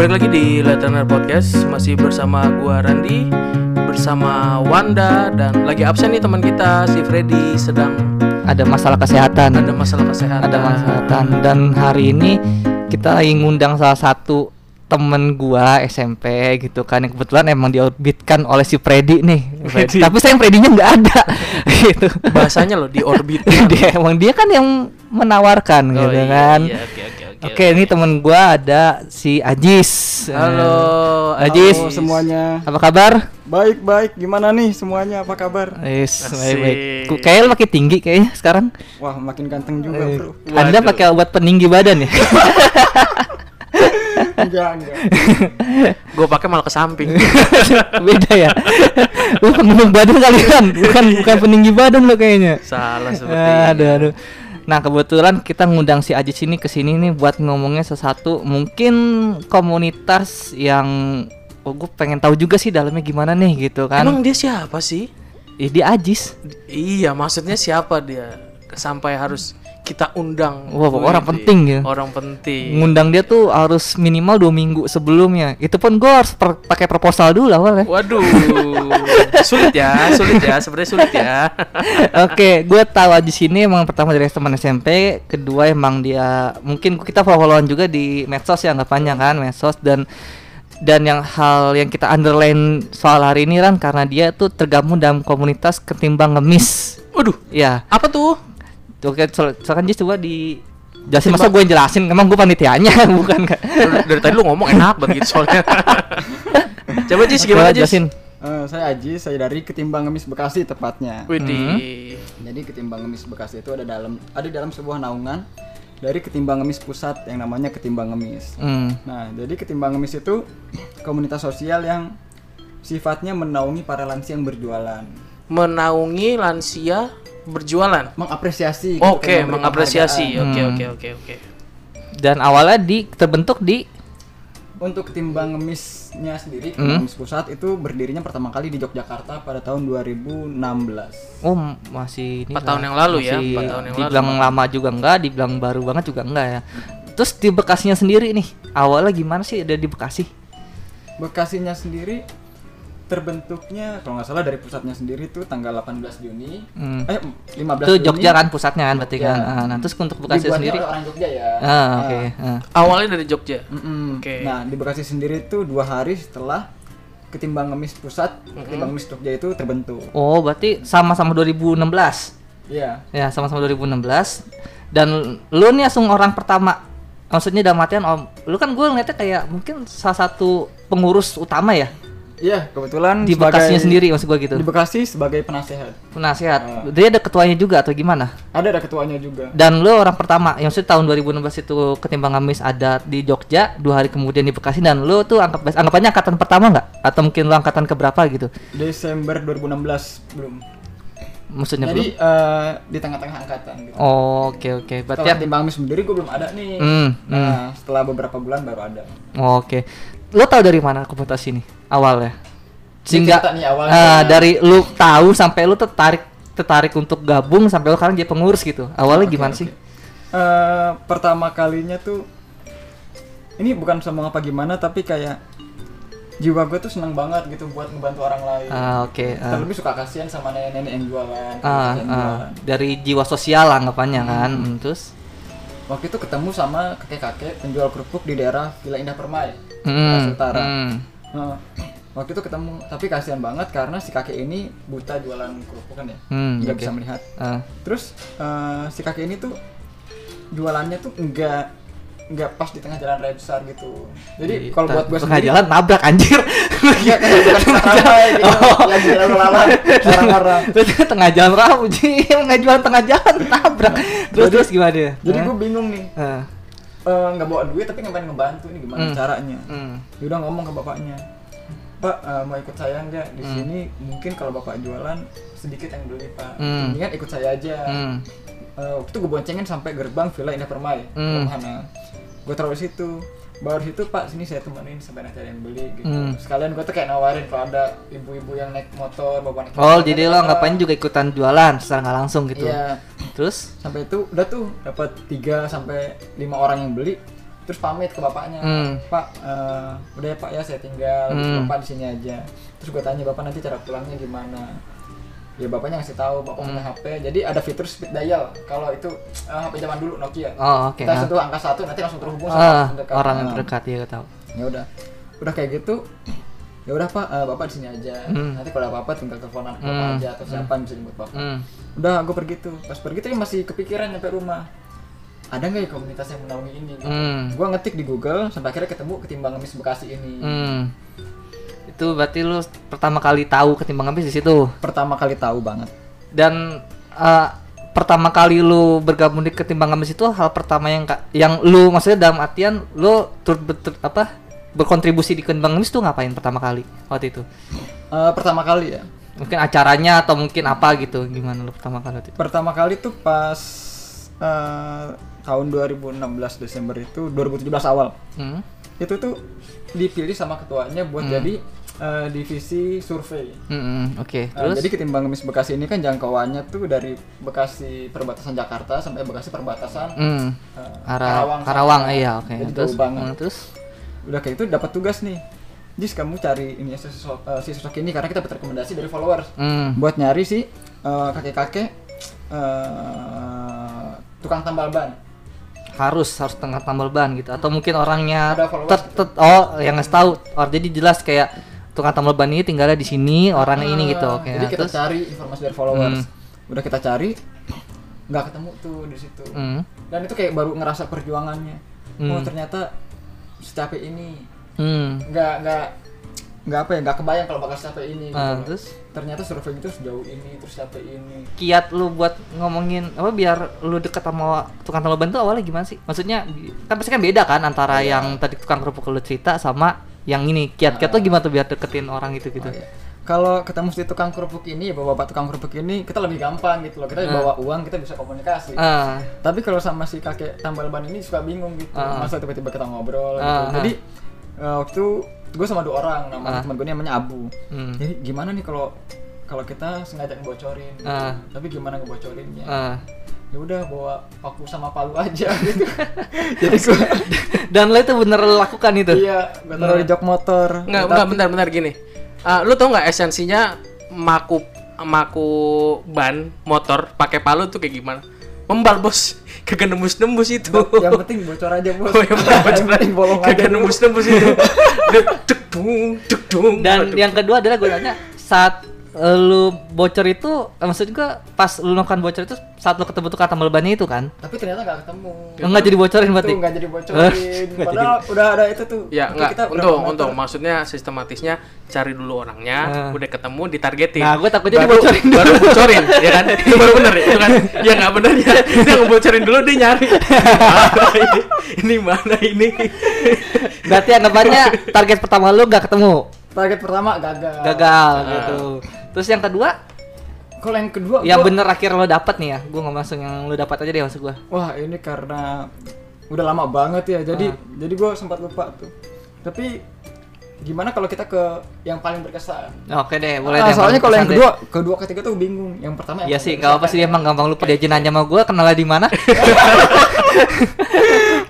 balik lagi di Latener Podcast. Masih bersama gua Randi bersama Wanda dan lagi absen nih teman kita si Freddy sedang ada masalah kesehatan. Ada masalah kesehatan. ada masalah kesehatan. Dan hari ini kita lagi ngundang salah satu temen gua SMP gitu kan yang kebetulan emang diorbitkan oleh si Freddy nih. Freddy. tapi sayang Freddy-nya nggak ada gitu. Bahasanya loh di orbit. dia emang dia kan yang menawarkan Oh, gitu iya, kan. iya, oke oke oke. oke ini temen gua ada si Ajis Halo, Ajis. Halo semuanya. apa kabar Baik baik. Gimana nih semuanya? Apa kabar? Yes, baik baik. Kayaknya makin tinggi kayaknya sekarang. Wah makin ganteng juga Eh, bro. Anda Waduh. pakai obat peninggi badan ya? enggak enggak. Gue pakai malah ke samping. Beda ya. Lu penunggu badan kali kan, bukan bukan peninggi badan lo kayaknya. Salah seperti. Aduh, aduh. Nah kebetulan kita ngundang si Ajis ini ke sini nih buat ngomongnya sesuatu mungkin komunitas yang oh gue pengen tahu juga sih dalamnya gimana nih gitu kan. Emang dia siapa sih? Ih, dia Ajis. Iya, maksudnya siapa dia sampai harus kita undang? Wah, orang di- penting ya. Orang penting. Ngundang dia tuh harus minimal dua minggu sebelumnya. Itu pun gue harus per- pakai proposal dulu awalnya. Waduh, sulit ya, sulit ya, sebenarnya sulit ya. Oke, gue tahu aja sini emang pertama dari teman SMP, kedua emang dia mungkin kita follow-followan juga di medsos ya anggapannya kan medsos dan dan yang hal yang kita underline soal hari ini kan karena dia tuh tergabung dalam komunitas ketimbang ngemis. Waduh, Ya, apa tuh? Oke, so, silakan Jis coba di jelasin masa gue yang jelasin, emang gue panitianya bukan kan? Dari, dari tadi lu ngomong enak banget gitu soalnya. Coba Jis gimana Jis? jelasin. Eh, saya Aji, saya dari Ketimbang Ngemis Bekasi tepatnya. Widih. Jadi Ketimbang Ngemis Bekasi itu ada dalam ada di dalam sebuah naungan dari Ketimbang Ngemis Pusat yang namanya Ketimbang Ngemis. Hmm. Nah, jadi Ketimbang Ngemis itu komunitas sosial yang sifatnya menaungi para lansia yang berjualan. Menaungi lansia berjualan. Mengapresiasi gitu, Oke, memberi mengapresiasi. Oke, Hmm. oke, oke, oke. Dan awalnya di terbentuk di Untuk ketimbang ngemisnya sendiri, Hmm. ngemis pusat itu berdirinya pertama kali di Yogyakarta pada tahun 2016. Oh masih ini Empat lah, tahun yang lalu ya, masih empat tahun yang dibilang lalu. lama juga enggak, dibilang baru banget juga enggak ya. Terus di Bekasinya sendiri nih, awalnya gimana sih ada di Bekasi? Bekasinya sendiri terbentuknya kalau nggak salah dari pusatnya sendiri itu tanggal 18 Juni. Hmm. Eh 15 Itu Juni. Jogja kan pusatnya kan berarti kan. Ah, nah, terus untuk Bekasi Dibuatnya sendiri. orang Jogja ya. Ah, oke. ah. Awalnya dari Jogja. Mm-mm. Oke. Nah, di Bekasi sendiri itu dua hari setelah ketimbang ngemis pusat, ketimbang ngemis Jogja itu terbentuk. Oh, berarti sama-sama 2016. Iya. Ya, sama-sama 2016. Dan lu nih langsung orang pertama. Maksudnya dalam artian om, lu kan gue ngeliatnya kayak mungkin salah satu pengurus utama ya Iya, kebetulan di sebagai- Bekasinya sendiri maksud gue gitu. Di Bekasi sebagai penasehat. Penasehat. Ah. Dia ada ketuanya juga atau gimana? Ada ada ketuanya juga. Dan lu orang pertama, yang maksudnya tahun 2016 itu ketimbang Kamis ada di Jogja, dua hari kemudian di Bekasi dan lu tuh anggap anggapannya angkatan pertama nggak? Atau mungkin lu angkatan keberapa gitu? Desember 2016 belum. Maksudnya Jadi belum? eh, di tengah-tengah angkatan gitu. Oh, oke oke. Berarti Kalau yang- ketimbang ngemis sendiri gue belum ada nih. Hmm, Nah, setelah beberapa bulan baru ada. oh, oke. Lu tahu dari mana komunitas ini awalnya? Sehingga awalnya. ah, dari lu tahu sampai lu tertarik tertarik untuk gabung sampai lu sekarang jadi pengurus gitu. Awalnya Oke, gimana oke. sih? Eh, pertama kalinya tuh ini bukan sama apa gimana tapi kayak jiwa gue tuh senang banget gitu buat ngebantu orang lain. Ah, oke. ah. Terlebih suka kasihan sama nenek-nenek yang jualan. Ah, yang ah. jualan. dari jiwa sosial anggapannya kan. Hmm, terus Waktu itu ketemu sama kakek-kakek penjual kerupuk di daerah Villa Indah Permai, Hmm, Bekasi Utara. hmm. Nah, waktu itu ketemu, tapi kasihan banget karena si kakek ini buta jualan kerupuk kan ya, Hmm, nggak oke. bisa melihat. Ah. Terus eh, si kakek ini tuh jualannya tuh enggak nggak pas di tengah jalan raya besar gitu. Jadi kalau buat gue tengah sendiri jalan nabrak anjir. Iya kan bukan tengah ramai gitu. Oh. Lalu lalang orang-orang. Terus tengah jalan ramu sih, nggak jualan tengah jalan nabrak. Terus Jadi- terus gimana dia? Jadi gue bingung nih. Eh, nggak bawa duit tapi ngapain ngebantu ini gimana Hmm. caranya? Hmm. Dia udah ngomong ke bapaknya. Pak eh, mau ikut saya nggak di sini? Mungkin kalau bapak jualan sedikit yang beli pak. Hmm. Mendingan ikut saya aja. Hmm. Eh, waktu itu gue boncengin sampai gerbang Villa Indah Permai. Romhana. Gue taruh di situ. Baru situ Pak, sini saya temenin sampai nanti ada yang beli gitu. Hmm. Sekalian gue tuh kayak nawarin kalau ada ibu-ibu yang naik motor, bawa naik Oh, motor, jadi ada lo apa. ngapain juga ikutan jualan secara nggak langsung gitu. Iya. Terus Sampai itu udah tuh dapat 3 sampai 5 orang yang beli. terus pamit ke bapaknya Hmm. pak eh, udah ya pak ya saya tinggal Hmm. bapak di sini aja terus gue tanya bapak nanti cara pulangnya gimana ya bapaknya ngasih tahu bapak punya Hmm. HP jadi ada fitur speed dial kalau itu eh, HP zaman dulu Nokia Oh, oke. kita ah. sentuh angka satu nanti langsung terhubung sama terdekat. orang yang Nah, terdekat ya tahu. ya udah udah kayak gitu ya udah pak eh, bapak di sini aja Hmm. nanti kalau ada apa-apa tinggal telepon anak bapak Hmm. aja atau siapa yang bisa jemput bapak Hmm. udah gue pergi tuh pas pergi tuh masih kepikiran nyampe rumah ada nggak ya komunitas yang menaungi ini gitu. Hmm. gue ngetik di Google sampai akhirnya ketemu ketimbang ngemis Bekasi ini Hmm. Itu berarti lu pertama kali tahu ketimbang habis di situ. pertama kali tahu banget Dan eh, pertama kali lu bergabung di ketimbang habis itu hal pertama yang yang lu maksudnya dalam artian lu turut betul apa berkontribusi di ketimbang habis tuh ngapain pertama kali waktu itu? Eh, pertama kali ya Mungkin acaranya atau mungkin apa gitu gimana lu pertama kali waktu itu? pertama kali tuh pas eh, tahun 2016 Desember itu 2017 awal Hmm. itu tuh dipilih sama ketuanya buat jadi eh, divisi survei Hmm, hmm, oke. Eh, Terus jadi ketimbang ngemis Bekasi ini kan jangkauannya tuh dari Bekasi perbatasan Jakarta sampai Bekasi perbatasan hmm. eh, Arah sama. Karawang, iya oke. Jadi Terus banget. hmm, terus Udah kayak itu dapat tugas nih. Jis kamu cari ini si sosok, eh, si sosok ini karena kita dapat rekomendasi dari followers hmm. buat nyari si eh, kakek-kakek eh, tukang tambal ban. harus harus tengah tambal ban gitu atau mungkin orangnya tet- tet- oh yang nggak tahu oh jadi jelas kayak tukang tambal ban ini tinggalnya di sini orangnya ini gitu Ah, oke Jadi nah, kita terus cari informasi dari followers. Udah kita cari nggak ketemu tuh di situ. hmm. Dan itu kayak baru ngerasa perjuangannya. Oh Hmm. ternyata secapek ini. Hmm. Nggak nggak nggak apa ya nggak kebayang kalau bakal secapek ini. Ah, gitu. terus Ternyata survei itu sejauh ini terus capek ini. kiat lu buat ngomongin apa biar lu deket sama tukang tambal ban tuh awalnya gimana sih maksudnya kan pasti kan beda kan antara Iya. yang tadi tukang kerupuk lu cerita sama yang ini kiat-kiat tuh gimana tuh biar deketin orang itu gitu Oh, iya. Kalau ketemu si tukang kerupuk ini, ya bapak tukang kerupuk ini, kita lebih gampang gitu loh. Kita Ah. bawa uang, kita bisa komunikasi. ah Tapi kalau sama si kakek tambal ban ini suka bingung gitu. Ah. Masa tiba-tiba kita ngobrol gitu. Ah, ah. Jadi eh, waktu gue sama dua orang, Ah. nama teman gue ini namanya Abu. hmm. Jadi gimana nih kalau kalau kita sengaja ngebocorin, gitu. Ah. tapi gimana ngebocorinnya? ah Ya udah bawa paku sama palu aja gitu. Jadi gue dan lo itu bener lakukan itu iya, gue taruh di jok motor. Enggak, Tapi- enggak bentar-bentar gini. Ah, lu tau nggak esensinya maku maku ban motor pakai palu tuh kayak gimana? Membal bos, kagak nembus-nembus itu. yang penting bocor aja bos. Oh, yang penting bocor penting bolong aja kagak dulu. nembus-nembus itu. Dek, dek, dung, dek, dung. dan Aduh. yang kedua adalah gue tanya saat lu bocor itu eh, maksud gua pas lu melakukan bocor itu saat lu ketemu tukang tambal bannya itu kan Tapi ternyata nggak ketemu. enggak jadi bocorin berarti Itu nggak jadi bocorin. Nggak Padahal udah ada itu tuh. Ya Oke, enggak, untung, untung. Maksudnya sistematisnya cari dulu orangnya, Ah. udah ketemu, ditargetin. Nah, gua takutnya baru, dibocorin dulu. Baru bocorin, ya kan? Itu baru bener ya, itu kan? Ya nggak bener ya. Dia ngebocorin dulu, dia nyari. Mana ini, ini mana ini? berarti anggapannya target pertama lu nggak ketemu Target pertama gagal. gagal Ah. gitu terus yang kedua Kalau yang kedua yang gua- bener akhir lo dapet nih ya gua nggak masuk yang lu dapat aja deh maksud gua Wah, ini karena udah lama banget ya. Jadi Ah. jadi gue sempat lupa tuh. Tapi gimana kalau kita ke yang paling berkesan? oke deh boleh Ah, deh soalnya kalau yang kedua, kedua ketiga tuh bingung. Yang pertama Iya sih, paling nggak apa sih dia kan. emang gampang lupa dia nanya sama gua kenalnya di mana.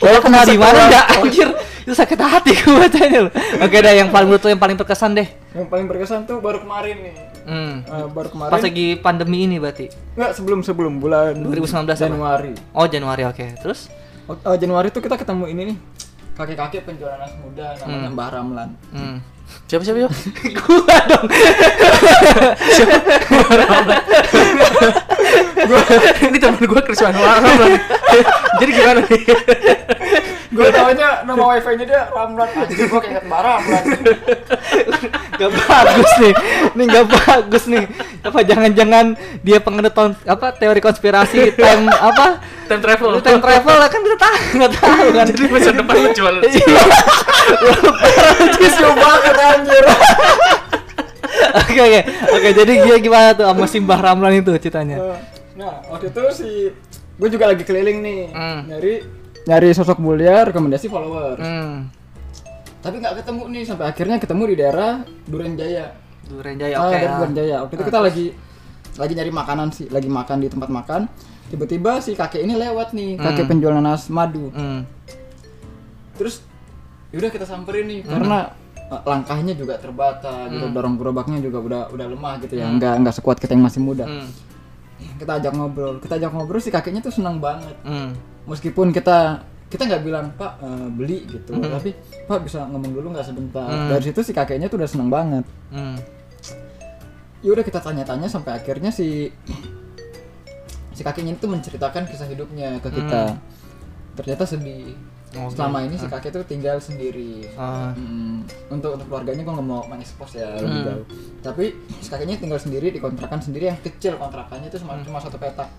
Kalau kenal di mana enggak anjir? Itu sakit hati gua bacanya loh. Oke deh, yang paling menurut lo yang paling berkesan deh. Yang paling berkesan tuh baru kemarin nih. Hmm. Eh, baru kemarin. Pas lagi pandemi ini berarti. Enggak, sebelum sebelum bulan 2019 apa? Januari. Oh, Januari oke. Terus? Oh, eh, Januari tuh kita ketemu ini nih. Kakek-kakek penjual nanas muda namanya Hmm. Mbah Ramlan. Hmm. Siapa siapa? siapa? gua dong. Gua, ini teman gua Ramlan. Jadi gimana nih? Gue taunya nama wifi-nya dia Ramlan. Anjir gua kayak Mbah Ramlan. Gak bagus nih. Nih gak bagus nih. Apa jangan-jangan dia pengenut ton- apa teori konspirasi time apa? Time travel. Time travel lah kan kita tahu nggak tahu kan. Jadi masa depan lu jual. Tisu banget anjir. Oke oke oke jadi dia gimana tuh sama si Mbah Ramlan itu ceritanya? Nah, waktu itu si gue juga lagi keliling nih Hmm. nyari nyari sosok mulia rekomendasi followers. Hmm. Tapi nggak ketemu nih sampai akhirnya ketemu di daerah Duren Jaya. Duren Jaya Ah, oke. daerah ya. Duren Jaya. Waktu itu kita lagi lagi nyari makanan sih, lagi makan di tempat makan. Tiba-tiba si kakek ini lewat nih, kakek Hmm. penjual nanas madu. Hmm. terus yaudah kita samperin nih karena uh, langkahnya juga terbata gitu dorong gerobaknya juga udah udah lemah gitu ya nggak nggak sekuat kita yang masih muda Hmm. kita ajak ngobrol kita ajak ngobrol si kakeknya tuh senang banget Hmm. Meskipun kita kita nggak bilang pak eh, beli gitu. Tapi pak bisa ngomong dulu nggak sebentar? Dari situ si kakeknya tuh udah senang banget. Hmm. ya udah kita tanya-tanya sampai akhirnya si si kakeknya itu menceritakan kisah hidupnya ke kita. Ternyata sedih Oke. selama ini si kakek tuh tinggal sendiri. Ah. Mm, untuk untuk keluarganya gue nggak mau mengekspos ya lebih jauh. Tapi si kakeknya tinggal sendiri di kontrakan sendiri yang kecil kontrakannya itu cuma cuma satu petak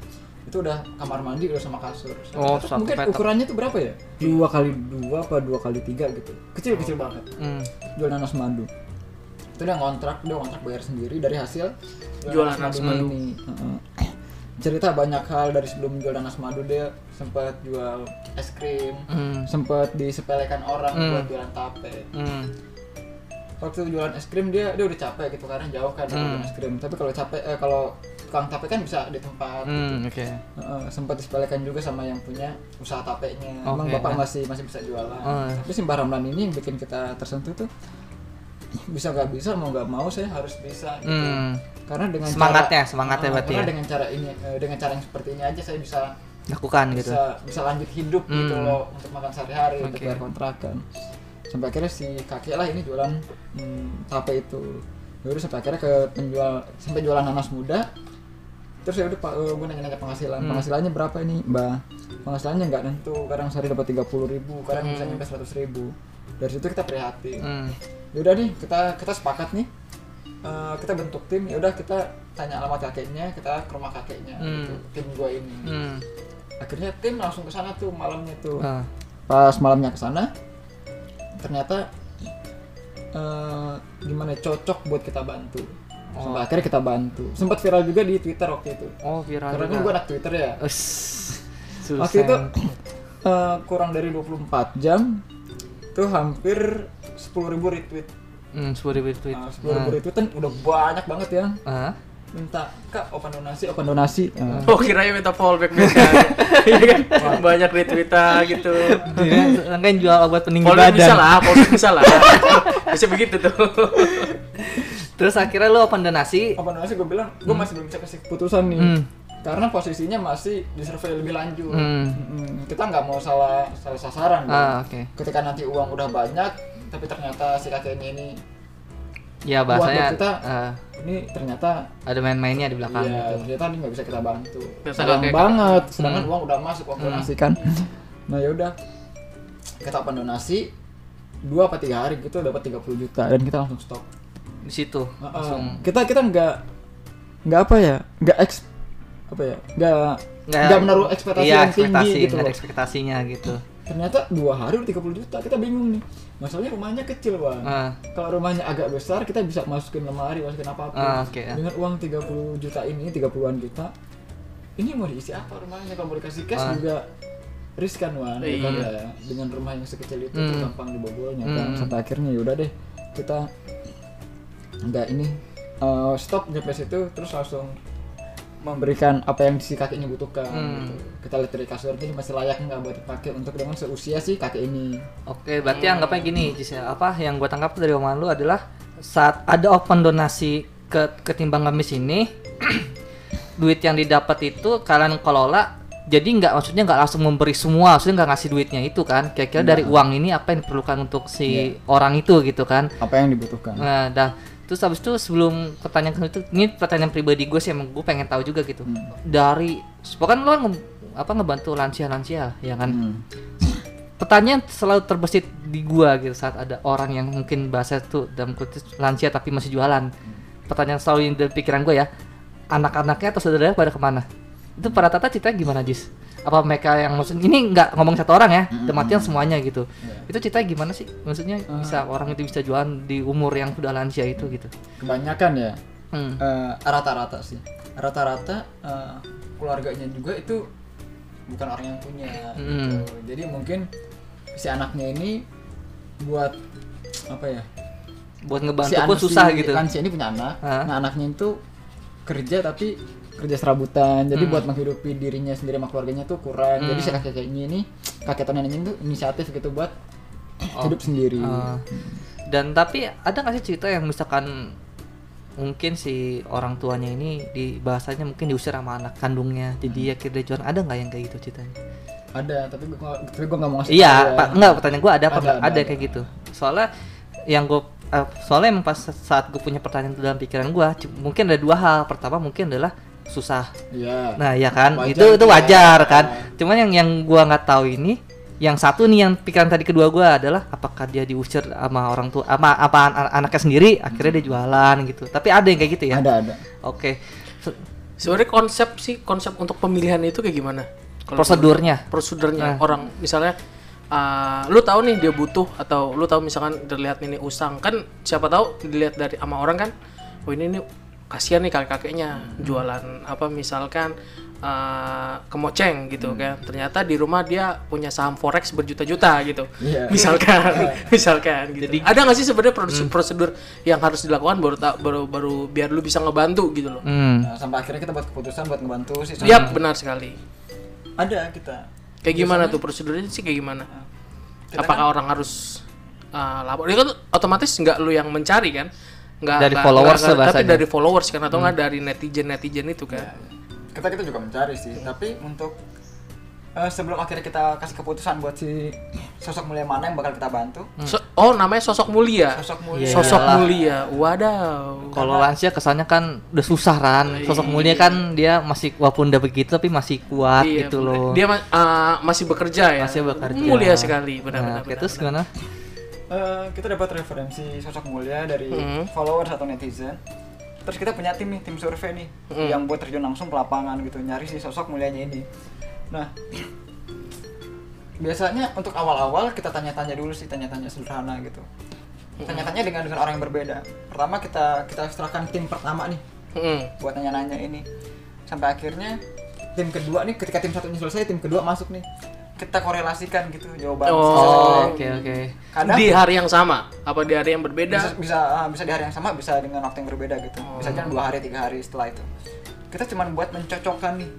itu udah kamar mandi udah sama kasur Satu Oh, satu mungkin petak. ukurannya tuh berapa ya dua kali dua apa dua kali tiga gitu kecil kecil banget Hmm. jual nanas madu itu dia ngontrak dia ngontrak bayar sendiri dari hasil Jual nanas madu. ini Heeh. cerita banyak hal dari sebelum jual nanas madu dia sempat jual es krim Hmm. sempat disepelekan orang Hmm. buat jualan tape Hmm. waktu jualan es krim dia dia udah capek gitu karena jauh kan Hmm. jualan es krim tapi kalau capek eh, kalau tukang tape kan bisa di tempat Hmm. Oke. Heeh, sempat disepelekan juga sama yang punya usaha tapenya emang Oke, bapak nah. masih masih bisa jualan Oh. tapi si Mbah Ramlan ini yang bikin kita tersentuh tuh bisa nggak bisa mau nggak mau saya harus bisa gitu. Hmm. karena dengan Semangatnya, cara, semangatnya Eh, berarti karena ya. dengan cara ini eh, dengan cara yang seperti ini aja saya bisa Lakukan gitu. bisa bisa lanjut hidup gitu Hmm. loh untuk makan sehari-hari untuk Oke. bayar kontrakan sampai akhirnya si kakek lah ini jualan hmm, tape itu Yaudah sampai akhirnya ke penjual sampai jualan nanas muda terus ya udah pak gue nanya-nanya penghasilan Hmm. penghasilannya berapa ini mbak penghasilannya nggak nentu kadang sehari dapat tiga puluh ribu kadang bisa Hmm. nyampe seratus ribu dari situ kita prihatin Hmm. yaudah nih kita kita sepakat nih Eh, kita bentuk tim yaudah kita tanya alamat kakeknya kita ke rumah kakeknya Hmm. gitu, tim gua ini Hmm. akhirnya tim langsung ke sana tuh malamnya tuh Ah. pas malamnya ke sana ternyata eh gimana ya, cocok buat kita bantu sampai akhirnya kita bantu sempat viral juga di twitter waktu itu Oh viral karena juga. gue anak twitter ya Us. waktu itu eh, kurang dari 24 jam tuh hampir 10.000 retweet Hmm, sepuluh ribu tweet. Nah, 10.000 retweet kan udah banyak banget ya Ah. minta kak open donasi open donasi Nah, Oh kiranya minta fallback mereka. Iya kan? Banyak retweetan gitu. Dia kan jual obat peninggi Fallback bisa badan. lah, fallback bisa lah. Bisa begitu tuh. Terus akhirnya lu open donasi. open donasi gue bilang gue masih belum bisa kasih keputusan nih Hmm. karena posisinya masih di survei lebih lanjut Hmm. Mm, kita nggak mau salah salah sasaran. Ah, oke. ketika nanti uang udah banyak tapi ternyata si kakeknya ini Ya bahasanya Buat kita, ah, ini ternyata ada main-mainnya di belakang iya, gitu. ternyata ini nggak bisa kita bantu sayang kakek- banget sedangkan Hmm. uang udah masuk uang donasi kan nah yaudah kita open donasi dua apa tiga hari gitu dapat 30 juta dan kita langsung stop Di situ Uh-uh. langsung kita kita nggak nggak apa ya nggak eks apa ya nggak nggak menaruh ekspektasi iya, yang tinggi ekspektasi, gitu nggak ada loh. ekspektasinya gitu. ternyata dua hari udah 30 juta kita bingung nih masalahnya rumahnya kecil bang Ah, kalau rumahnya agak besar kita bisa masukin lemari masukin apa pun Ah, oke, ya. dengan uang 30 juta ini 30-an juta ini mau diisi apa rumahnya kalau mau dikasih cash Ah. juga riskan wan kan Iya. ya dengan rumah yang sekecil itu Hmm. gampang dibobolnya kan Hmm. sampai akhirnya yaudah deh kita nggak ini eh, stop nyampe situ terus langsung memberikan apa yang si kakeknya butuhkan Hmm. gitu. kita lihat dari kasur ini masih layak nggak buat dipakai untuk dengan seusia si kakek ini Oke, berarti anggapnya gini, ya. apa yang gue tangkap dari omongan lu adalah saat ada open donasi ke ketimbang ngemis ini, duit yang didapat itu kalian kelola, jadi nggak maksudnya nggak langsung memberi semua, maksudnya nggak ngasih duitnya itu kan, kira-kira dari uang ini apa yang diperlukan untuk si orang itu gitu kan? apa yang dibutuhkan Nah, dah terus habis itu sebelum pertanyaan itu ini pertanyaan pribadi gue sih emang gue pengen tahu juga gitu. Hmm. dari pokoknya lo nge- apa ngebantu lansia-lansia ya kan? Hmm. pertanyaan selalu terbesit di gua gitu saat ada orang yang mungkin bahasa itu dalam kutip lansia tapi masih jualan. Pertanyaan selalu yang dari pikiran gue ya anak-anaknya atau saudaranya pada ke mana itu para tata ceritanya gimana Jis? Apa mereka yang maksud ini nggak ngomong satu orang ya tematian semuanya gitu. Iya. itu ceritanya gimana sih? Maksudnya bisa orang itu bisa jualan di umur yang sudah lansia itu gitu? Kebanyakan ya? Hmm. eh, rata-rata sih. Rata-rata eh, keluarganya juga itu bukan orang yang punya Hmm. gitu. jadi mungkin si anaknya ini buat apa ya? Buat ngebantu si pun susah si gitu. lansia ini punya anak. Hah? nah anaknya itu kerja tapi kerja serabutan. Jadi Hmm. buat menghidupi dirinya sendiri sama keluarganya tuh kurang. Jadi si kakek kakeknya ini kakek atau neneknya itu inisiatif gitu buat hidup sendiri. Eh, dan tapi ada nggak sih cerita yang misalkan mungkin si orang tuanya ini di bahasanya mungkin diusir sama anak kandungnya jadi akhirnya jualan ada nggak yang kayak gitu ceritanya? Ada tapi gua tapi gua nggak mau ngasih iya ya. pak enggak pertanyaan gue ada apa Ada, nggak? ada, ada, ada. kayak gitu. Soalnya yang gue soalnya emang pas saat gue punya pertanyaan itu dalam pikiran gue mungkin ada dua hal. Pertama mungkin adalah susah iya Nah, ya kan, Wajar itu itu ya. wajar kan. Cuman yang yang gua nggak tahu ini, yang satu nih yang pikiran tadi kedua gua adalah apakah dia diusir sama orang tua sama apa an- anaknya sendiri akhirnya dia jualan gitu. Tapi ada yang kayak gitu ya. ada ada Oke. Se- Sebenarnya konsep sih konsep untuk pemilihan itu kayak gimana? Kalau Prosedurnya. prosedurnya Nah. orang misalnya uh, lu tahu nih dia butuh atau lu tahu misalkan dilihat ini usang kan siapa tahu dilihat dari sama orang kan oh ini nih kasihan nih kakek-kakeknya jualan apa misalkan uh, kemoceng gitu kan ternyata di rumah dia punya saham forex berjuta-juta gitu Iya. misalkan misalkan gitu ada nggak sih sebenarnya prosedur, prosedur yang harus dilakukan baru ta- baru baru biar lu bisa ngebantu gitu loh Hmm. Nah, sampai akhirnya kita buat keputusan buat ngebantu sih Yap, benar sekali. ada kita Kayak gimana tuh prosedurnya sih kayak gimana? Kita Apakah orang harus uh, lapor? Dia kan otomatis nggak lu yang mencari kan? Nggak Dari nggak- followers lah tapi dari followers kan atau nggak dari netizen netizen itu kan? kita kita juga mencari sih tapi untuk eh, sebelum akhirnya kita kasih keputusan buat si sosok mulia mana yang bakal kita bantu So- oh namanya sosok mulia. sosok mulia Iya. Sosok mulia. Wadaw. Kalau lansia kesannya kan udah susah kan. Sosok mulia kan dia masih walaupun udah begitu tapi masih kuat Iya, gitu loh. Dia uh, masih bekerja ya. Masih bekerja. Mulia sekali, Nah, benar-benar. oke, terus gimana? Eh, kita dapat referensi sosok mulia dari Hmm. followers atau netizen. Terus kita punya tim nih tim survei nih Hmm. yang buat terjun langsung ke lapangan gitu nyari si sosok mulianya ini. Nah biasanya untuk awal-awal kita tanya-tanya dulu sih tanya-tanya sederhana gitu. Tanya-tanya dengan dengan orang yang berbeda. Pertama kita kita serahkan tim pertama nih Mm. buat nanya-nanya ini. Sampai akhirnya tim kedua nih ketika tim satunya selesai tim kedua masuk nih kita korelasikan gitu jawaban Oh, mulia Oke, oke. kadang Di hari yang sama? Apa di hari yang bisa berbeda? bisa ah, bisa di hari yang sama bisa dengan waktu yang berbeda gitu bisa jangan dua hari tiga hari setelah itu kita cuma buat mencocokkan nih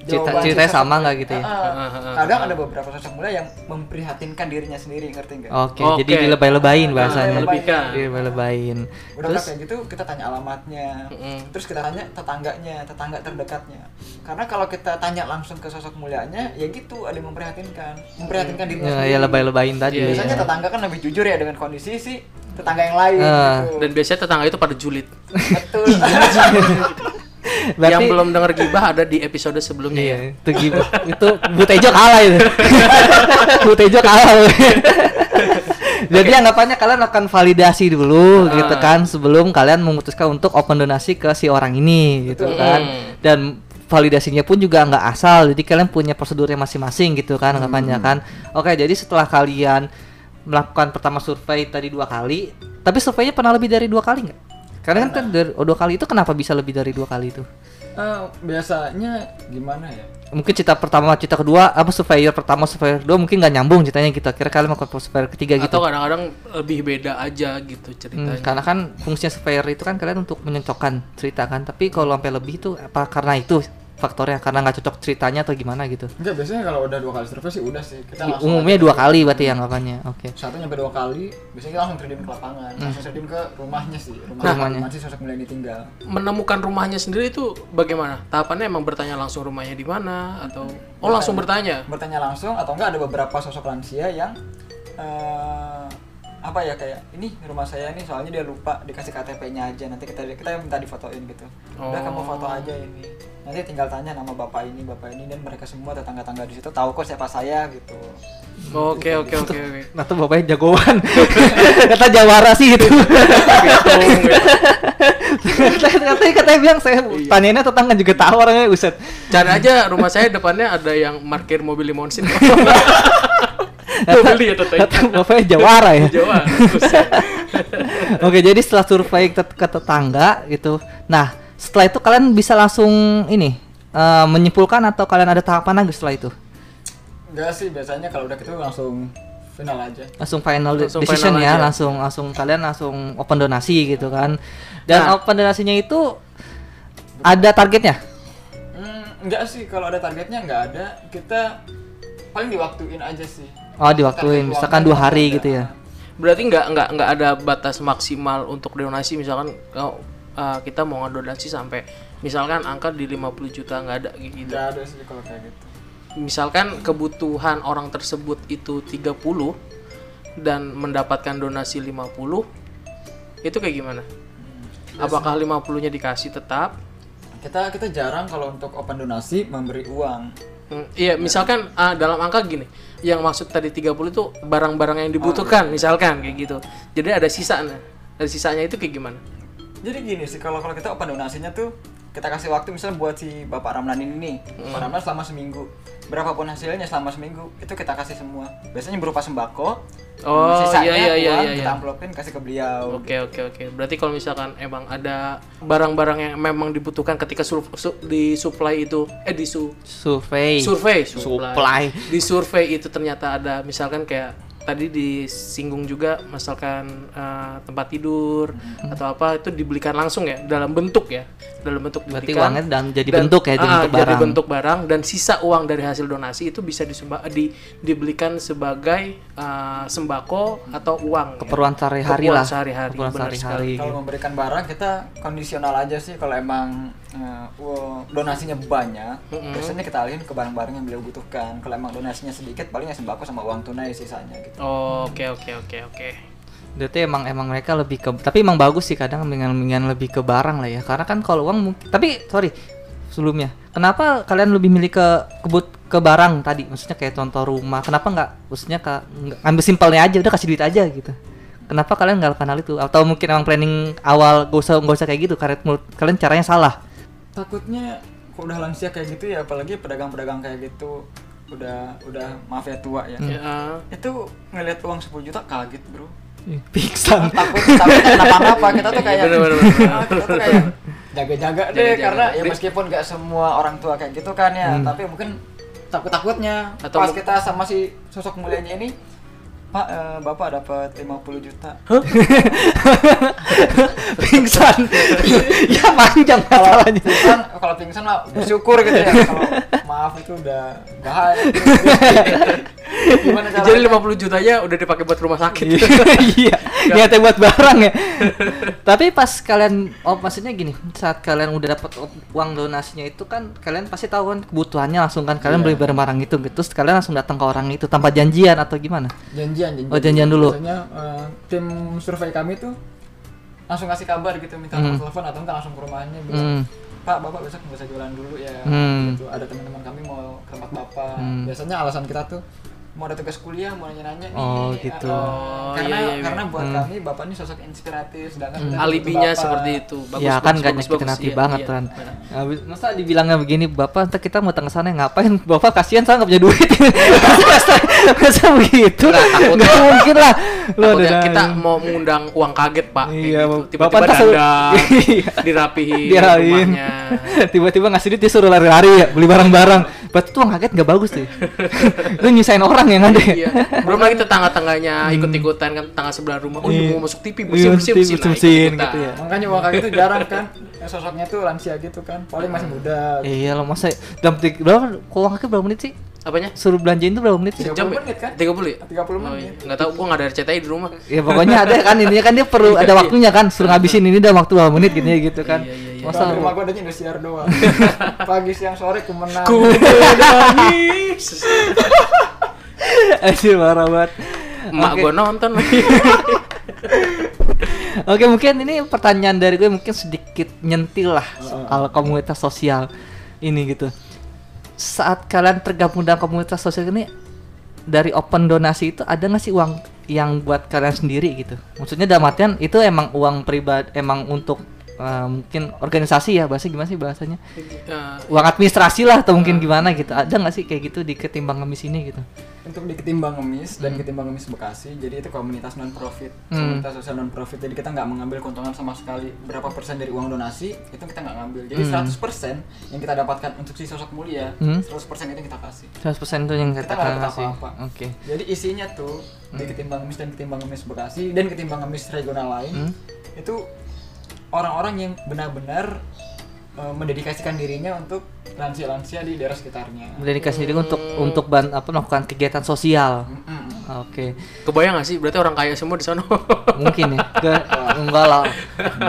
Cerita- ceritanya sama nggak gitu ya? Ah, kadang ada beberapa sosok mulia yang memprihatinkan dirinya sendiri ngerti nggak Oke, Oke. jadi dilebay-lebayin Ah, bahasanya. Dilebay-lebayin. udah Terus kayak gitu kita tanya alamatnya Mm-mm. terus kita tanya tetangganya tetangga terdekatnya karena kalau kita tanya langsung ke sosok mulianya ya gitu ada yang memprihatinkan memprihatinkan dirinya ya, sendiri ya lebay-lebayin tadi. Iya, biasanya ya. tetangga kan lebih jujur ya dengan kondisi si tetangga yang lain Ah. gitu Dan biasanya tetangga itu pada julid. betul Berarti yang belum denger gibah ada di episode sebelumnya ya. Iya, itu gitu. itu Butejo kalah itu. Butejo kalah. Jadi anggapannya kalian akan validasi dulu Ah. gitu kan sebelum kalian memutuskan untuk open donasi ke si orang ini gitu Betul. kan. Hmm. Dan validasinya pun juga nggak asal. Jadi kalian punya prosedurnya masing-masing gitu kan Hmm. anggapannya kan. Oke, jadi setelah kalian melakukan pertama survei tadi dua kali, tapi surveinya pernah lebih dari dua kali nggak? Karena kan dari, oh, dua kali itu kenapa bisa lebih dari dua kali itu? Eh, biasanya gimana ya? Mungkin cerita pertama cerita kedua apa surveyor pertama surveyor kedua mungkin nggak nyambung ceritanya gitu. Akhirnya kalian melakukan surveyor ketiga gitu. Atau kadang-kadang lebih beda aja gitu Hmm, ceritanya. karena kan fungsinya surveyor itu kan kalian untuk menyocokkan cerita kan. Tapi kalau sampai lebih itu apa karena itu faktornya karena nggak cocok ceritanya atau gimana gitu enggak biasanya kalau udah dua kali survei sih udah sih kita I- langsung umumnya dua kali berarti yang apanya oke satu nyampe dua kali biasanya kita langsung terjun ke lapangan langsung terjun ke rumahnya sih rumah Nah. Rumahnya. rumah si sosok mulia ini tinggal Menemukan rumahnya sendiri itu bagaimana? Tahapannya emang bertanya langsung rumahnya di mana atau oh langsung bertanya? bertanya langsung atau enggak ada beberapa sosok lansia yang eh, apa ya kayak ini rumah saya nih soalnya dia lupa dikasih KTP-nya aja nanti kita kita minta difotoin gitu udah Oh. kamu foto aja ini nanti tinggal tanya nama bapak ini bapak ini dan mereka semua tetangga-tangga di situ tahu kok siapa saya gitu Oke oke oke oke. nah tuh bapaknya jagoan kata jawara sih itu katanya katanya bilang saya tanyainnya tetangga juga tahu orangnya uset Cari aja rumah saya depannya ada yang parkir mobil limonsin. Beli ya tetangga. bapaknya jawara ya. Oke, jadi setelah survei ke, ke tetangga gitu. Nah, setelah itu kalian bisa langsung ini eh, menyimpulkan atau kalian ada tahapan lagi setelah itu? enggak sih biasanya kalau udah gitu langsung final aja Langsung final Langsung decision final ya, aja. langsung langsung kalian langsung open donasi gitu kan. Dan Nah. open donasinya itu ada targetnya. Hmm, enggak sih kalau ada targetnya enggak ada kita paling diwaktuin aja sih Oh, diwaktuin. Misalkan dua hari gitu ya. Berarti nggak nggak nggak ada batas maksimal untuk donasi misalkan oh, uh, kita mau ngedonasi sampai misalkan angka di 50 juta nggak ada gitu. Nggak ada sih kalau kayak gitu. Misalkan kebutuhan orang tersebut itu 30 dan mendapatkan donasi 50 itu kayak gimana? Apakah 50-nya dikasih tetap? Kita kita jarang kalau untuk open donasi memberi uang. Hmm, iya, misalkan ah, dalam angka gini, yang maksud tadi 30 itu barang-barang yang dibutuhkan, misalkan kayak gitu. Jadi ada sisanya. Dari sisanya itu kayak gimana? Jadi gini sih kalau kalau kita open donasinya tuh kita kasih waktu misalnya buat si Bapak Ramlan ini nih. Bapak Ramlan selama seminggu. Berapapun hasilnya selama seminggu itu kita kasih semua. Biasanya berupa sembako. Oh, sisanya iya, iya, iya, uang iya, kita iya. amplopin kasih ke beliau. Oke oke oke. Berarti kalau misalkan emang ada barang-barang yang memang dibutuhkan ketika sur- su- di supply itu eh di su- Survei. survei Supply. di survei itu ternyata ada misalkan kayak tadi disinggung juga misalkan eh, tempat tidur Hmm. atau apa itu dibelikan langsung ya dalam bentuk ya dalam bentuk Berarti dibelikan uangnya dan jadi dan- bentuk ya, jadi ah, bentuk jadi barang. bentuk barang dan sisa uang dari hasil donasi itu bisa disumba- di, dibelikan sebagai eh, sembako atau uang ya. Keperluan sehari-hari Keperluan lah. sehari-hari, Keperluan sehari-hari. Kalau memberikan barang kita kondisional aja sih kalau emang eh, wo- donasinya banyak, biasanya kita alihin ke barang-barang yang beliau butuhkan. Kalau emang donasinya sedikit paling ya sembako sama uang tunai sisanya gitu. Oh, Oke oke oke oke. Berarti emang emang mereka lebih ke tapi emang bagus sih kadang dengan dengan lebih ke barang lah ya. Karena kan kalau uang mungkin tapi sorry sebelumnya. Kenapa kalian lebih milih ke kebut ke barang tadi? Maksudnya kayak contoh rumah. Kenapa nggak maksudnya ke nggak- ambil simpelnya aja udah kasih duit aja gitu. Kenapa kalian nggak lakukan hal itu? Atau mungkin emang planning awal gak usah gak usah kayak gitu karena menurut kalian caranya salah. Takutnya kalau udah lansia kayak gitu ya apalagi pedagang-pedagang kayak gitu udah udah maaf ya tua ya. Ya, Itu ngelihat uang 10 juta kaget, Bro. Pingsan. takut takut kenapa-napa kita tuh kayak Bener, bener, bener. Ah, kita tuh kayak jaga-jaga deh Jaga-jaga. karena ya meskipun gak semua orang tua kayak gitu kan ya tapi mungkin takut-takutnya Atau pas kita sama si sosok mulianya ini Pak, eh, Bapak dapat 50 juta. Pingsan. ya panjang Kalau masalahnya. pingsan, kalau pingsan lah bersyukur gitu ya. Kalau maaf itu udah bahaya. Gimana cara? Jadi 50 jutanya udah dipakai buat rumah sakit. iya niatnya buat barang ya tapi pas kalian oh maksudnya gini saat kalian udah dapat uang donasinya itu kan kalian pasti tahu kan kebutuhannya langsung kan kalian Iya. beli barang-barang itu gitu terus kalian langsung datang ke orang itu tanpa janjian atau gimana janjian janjian. Oh, janjian dulu. Biasanya eh, tim survei kami tuh langsung kasih kabar gitu minta Hmm. telepon atau enggak langsung ke rumahnya bilang hmm. Pak bapak besok nggak usah jualan dulu ya Hmm. gitu ada teman-teman kami mau ke tempat bapak Hmm. biasanya alasan kita tuh mau ada tugas kuliah mau nanya-nanya nih Oh, gitu. eh, Oh, karena iya, iya, iya. karena buat Hmm. kami bapak ini sosok inspiratif sedangkan butuh Alibinya bapak. seperti itu. Bagus, ya kan bagus, gak bagus, nyakitin bagus. hati Iya, banget iya, kan benar. Habis- masa dibilangnya begini bapak ntar kita mau ke sana ngapain bapak kasihan saya nggak punya duit masa, masa begitu Nggak, mungkin lah Lu Takutnya ada- kita mau mengundang uang kaget pak Iya, gitu. Tiba-tiba dandang Iya. dirapihin Dirapihin. rumahnya tiba-tiba ngasih duit dia suruh lari-lari ya beli barang-barang berarti tuh kaget nggak bagus tuh lu nyusahin orang yang ada. Ya iya. Belum lagi tetangga-tangganya ikut-ikutan kan tetangga sebelah rumah oh Iya. mau masuk TV Iya, bersih bersih TV, bersih nah, bersih-bersihin ikut-ikutan. gitu ya. makanya kayak gitu jarang kan Ya, sosoknya tuh lansia gitu kan paling masih muda. Iya lo masa dalam tik- berapa? Kok uang kaki berapa menit sih? Apanya? Suruh belanjain tuh berapa menit sih? 30 Jam ya? menit kan? 30 ya? 30 Oh, menit. iya. nggak tahu gua nggak ada RCTI di rumah. Ya pokoknya ada kan intinya kan dia perlu ada waktunya kan suruh ngabisin ini udah waktu berapa menit gitu ya gitu kan. Iya, iya, iya. Masa rumah gua adanya Indosiar doang. Pagi siang sore kumenang. Ku menangis Aduh marah banget emak Oke. gua nonton lagi Oke mungkin ini pertanyaan dari gue mungkin sedikit nyentil lah soal komunitas sosial ini gitu. Saat kalian tergabung dalam komunitas sosial ini dari open donasi itu ada nggak sih uang yang buat kalian sendiri gitu? Maksudnya dalam artian itu emang uang pribadi emang untuk eh, mungkin organisasi ya bahasa gimana sih bahasanya? Eh, Uang administrasi lah atau mungkin gimana gitu? Ada nggak sih kayak gitu di ketimbang ngemis ini gitu? untuk di Ketimbang Ngemis dan Ketimbang Ngemis Bekasi jadi itu komunitas non profit Hmm. komunitas sosial non profit jadi kita nggak mengambil keuntungan sama sekali berapa persen dari uang donasi itu kita nggak ngambil jadi Hmm. 100% yang kita dapatkan untuk si sosok mulia Hmm. 100% itu yang kita kasih 100% itu yang Kita kita kasih. apa-apa. Oke. jadi isinya tuh di Ketimbang Ngemis dan Ketimbang Ngemis Bekasi dan Ketimbang Ngemis regional lain Hmm. itu orang-orang yang benar-benar eh, mendedikasikan dirinya untuk lansia-lansia di daerah sekitarnya Mendedikasi diri untuk untuk ban, apa melakukan kegiatan sosial. Mm-mm. Oke. Kebayang gak sih? Berarti orang kaya semua di sana. Mungkin ya. Ke- enggak lah.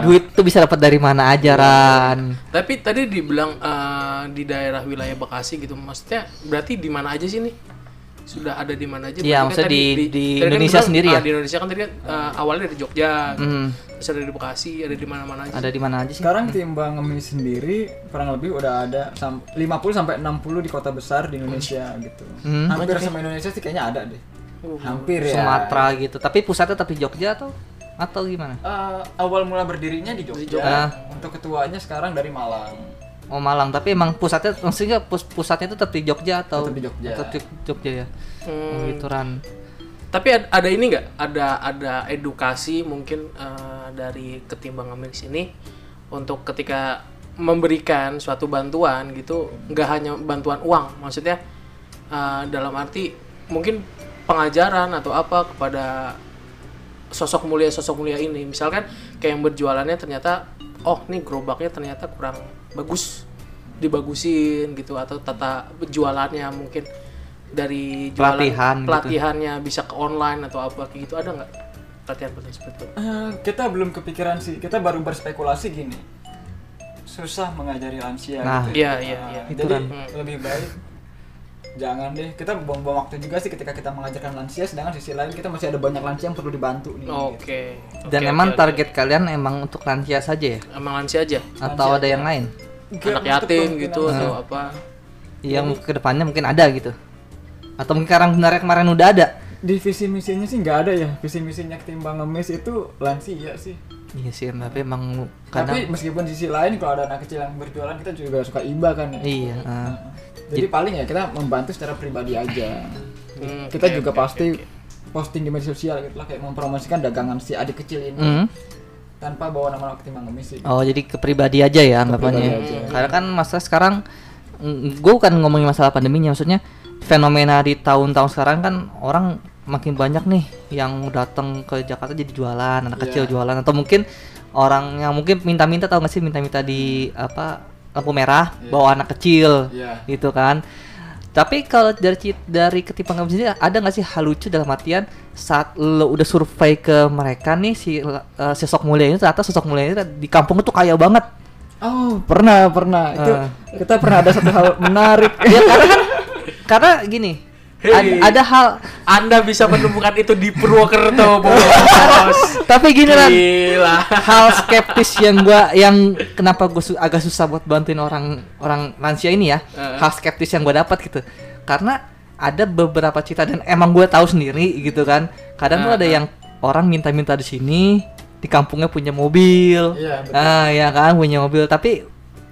Duit tuh bisa dapat dari mana aja, Ran. Tapi tadi dibilang eh, di daerah wilayah Bekasi gitu. Maksudnya berarti di mana aja sih nih? Sudah ada di mana aja? Iya, kan maksudnya di- di tadi kan Indonesia bilang, sendiri ah, ya? Di Indonesia kan tadi kan eh, awalnya dari Jogja, Hmm. terus ada di Bekasi, ada di mana-mana aja. Ada di mana aja sih? Sekarang timbang ngemis sendiri kurang lebih udah ada sam- 50 sampai 60 di kota besar di Indonesia gitu. Hmm. Hampir semua Indonesia sih kayaknya ada deh. Hampir ya. Sumatera gitu. Tapi pusatnya tapi Jogja atau atau gimana? Eh, awal mula berdirinya di Jogja. Jogja. Untuk ketuanya sekarang dari Malang. Oh Malang, tapi emang pusatnya maksudnya pus pusatnya itu tetap di Jogja atau Tetap di Jogja. Tetap di Jogja ya. Oh, gitu Ran. Tapi ad- ada ini nggak? Ada ada edukasi mungkin eh, dari ketimbang ngemis ini untuk ketika memberikan suatu bantuan gitu, nggak hanya bantuan uang, maksudnya eh, dalam arti mungkin pengajaran atau apa kepada sosok mulia sosok mulia ini. Misalkan kayak yang berjualannya ternyata, oh nih gerobaknya ternyata kurang bagus, dibagusin gitu atau tata jualannya mungkin dari jualan Pelatihan gitu. pelatihannya bisa ke online atau apa kayak gitu ada nggak pelatihan pelatihan seperti itu Eh, kita belum kepikiran sih. Kita baru berspekulasi gini. Susah mengajari lansia Nah, gitu. iya, iya, Nah, iya. Itu Jadi kan. lebih baik jangan deh. Kita buang-buang waktu juga sih ketika kita mengajarkan lansia sedangkan sisi lain kita masih ada banyak lansia yang perlu dibantu nih. oke Dan Oke, emang oke. target kalian emang untuk lansia saja ya? emang lansia aja Atau ada yang lain? Nggak anak yatim gitu atau apa Yang ke depannya mungkin ada gitu? Atau mungkin sekarang sebenarnya kemarin udah ada? Di visi misinya sih nggak ada ya. Visi misinya ketimbang ngemis itu lansia sih. Iya sih, tapi emang Tapi kadang meskipun sisi lain kalau ada anak kecil yang berjualan kita juga suka iba kan ya. iya. ah. Jadi paling ya kita membantu secara pribadi aja. Hmm, kita juga oke, pasti oke. posting di media sosial gitu lah kayak mempromosikan dagangan si adik kecil ini Hmm. tanpa bawa nama ketimbang ngemis sih. Oh jadi ke pribadi aja ya anggapannya. Aja. Karena kan masa sekarang, gue bukan ngomongin masalah pandeminya, maksudnya fenomena di tahun-tahun sekarang kan orang makin banyak nih yang datang ke Jakarta jadi jualan, anak Iya. kecil jualan atau mungkin orang yang mungkin minta-minta tahu nggak sih minta-minta di apa lampu merah Iya. bawa anak kecil Iya. gitu kan. Tapi kalau dari dari ketimpangan sendiri ada nggak sih hal lucu dalam artian saat lo udah survei ke mereka nih si uh, sosok mulia ini ternyata sosok mulia ini di kampung itu kaya banget. Oh, pernah, pernah. Itu Ah. kita pernah ada satu hal menarik. ya karena kan karena gini Hei. ada, ada hal anda bisa menemukan itu di Purwokerto bos tapi gini gila. Hal skeptis yang gua yang kenapa gue agak susah buat bantuin orang orang lansia ini ya. Heeh. hal skeptis yang gue dapat gitu. Karena ada beberapa cerita dan emang gue tahu sendiri gitu kan. Kadang tuh ada yang orang minta-minta di sini di kampungnya punya mobil. Iya, betul. ah ya kan punya mobil. Tapi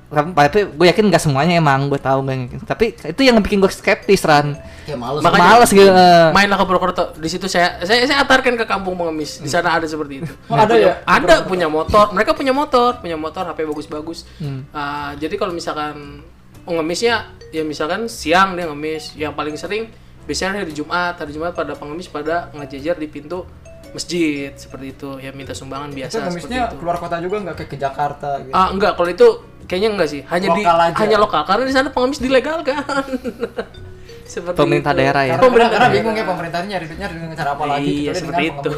tapi gue yakin nggak semuanya emang gue tahu nggak tapi itu yang bikin gue skeptis ran. Kayak males. Makanya- males gitu mainlah ke Purwokerto. Di situ saya saya saya antarkan ke kampung pengemis di sana ada seperti itu. Oh, ada ya? ada punya motor. Mereka punya motor. Punya motor HP bagus-bagus. Hmm. Ah, jadi kalau misalkan pengemisnya ya misalkan siang dia ngemis. Yang paling sering biasanya hari Jumat. Hari Jumat pada pengemis pada ngejejer di pintu masjid. Seperti itu. Ya minta sumbangan Itu biasa seperti ngemisnya itu. keluar kota juga nggak? Kayak ke Jakarta gitu. ah enggak kalau itu kayaknya enggak sih hanya di Lokal aja. hanya lokal karena di sana pengemis dilegalkan seperti Pemerintah itu. daerah ya? Karena, pemerintah karena daerah. bingung ya pemerintahnya nyari duitnya dengan cara apa lagi iya seperti itu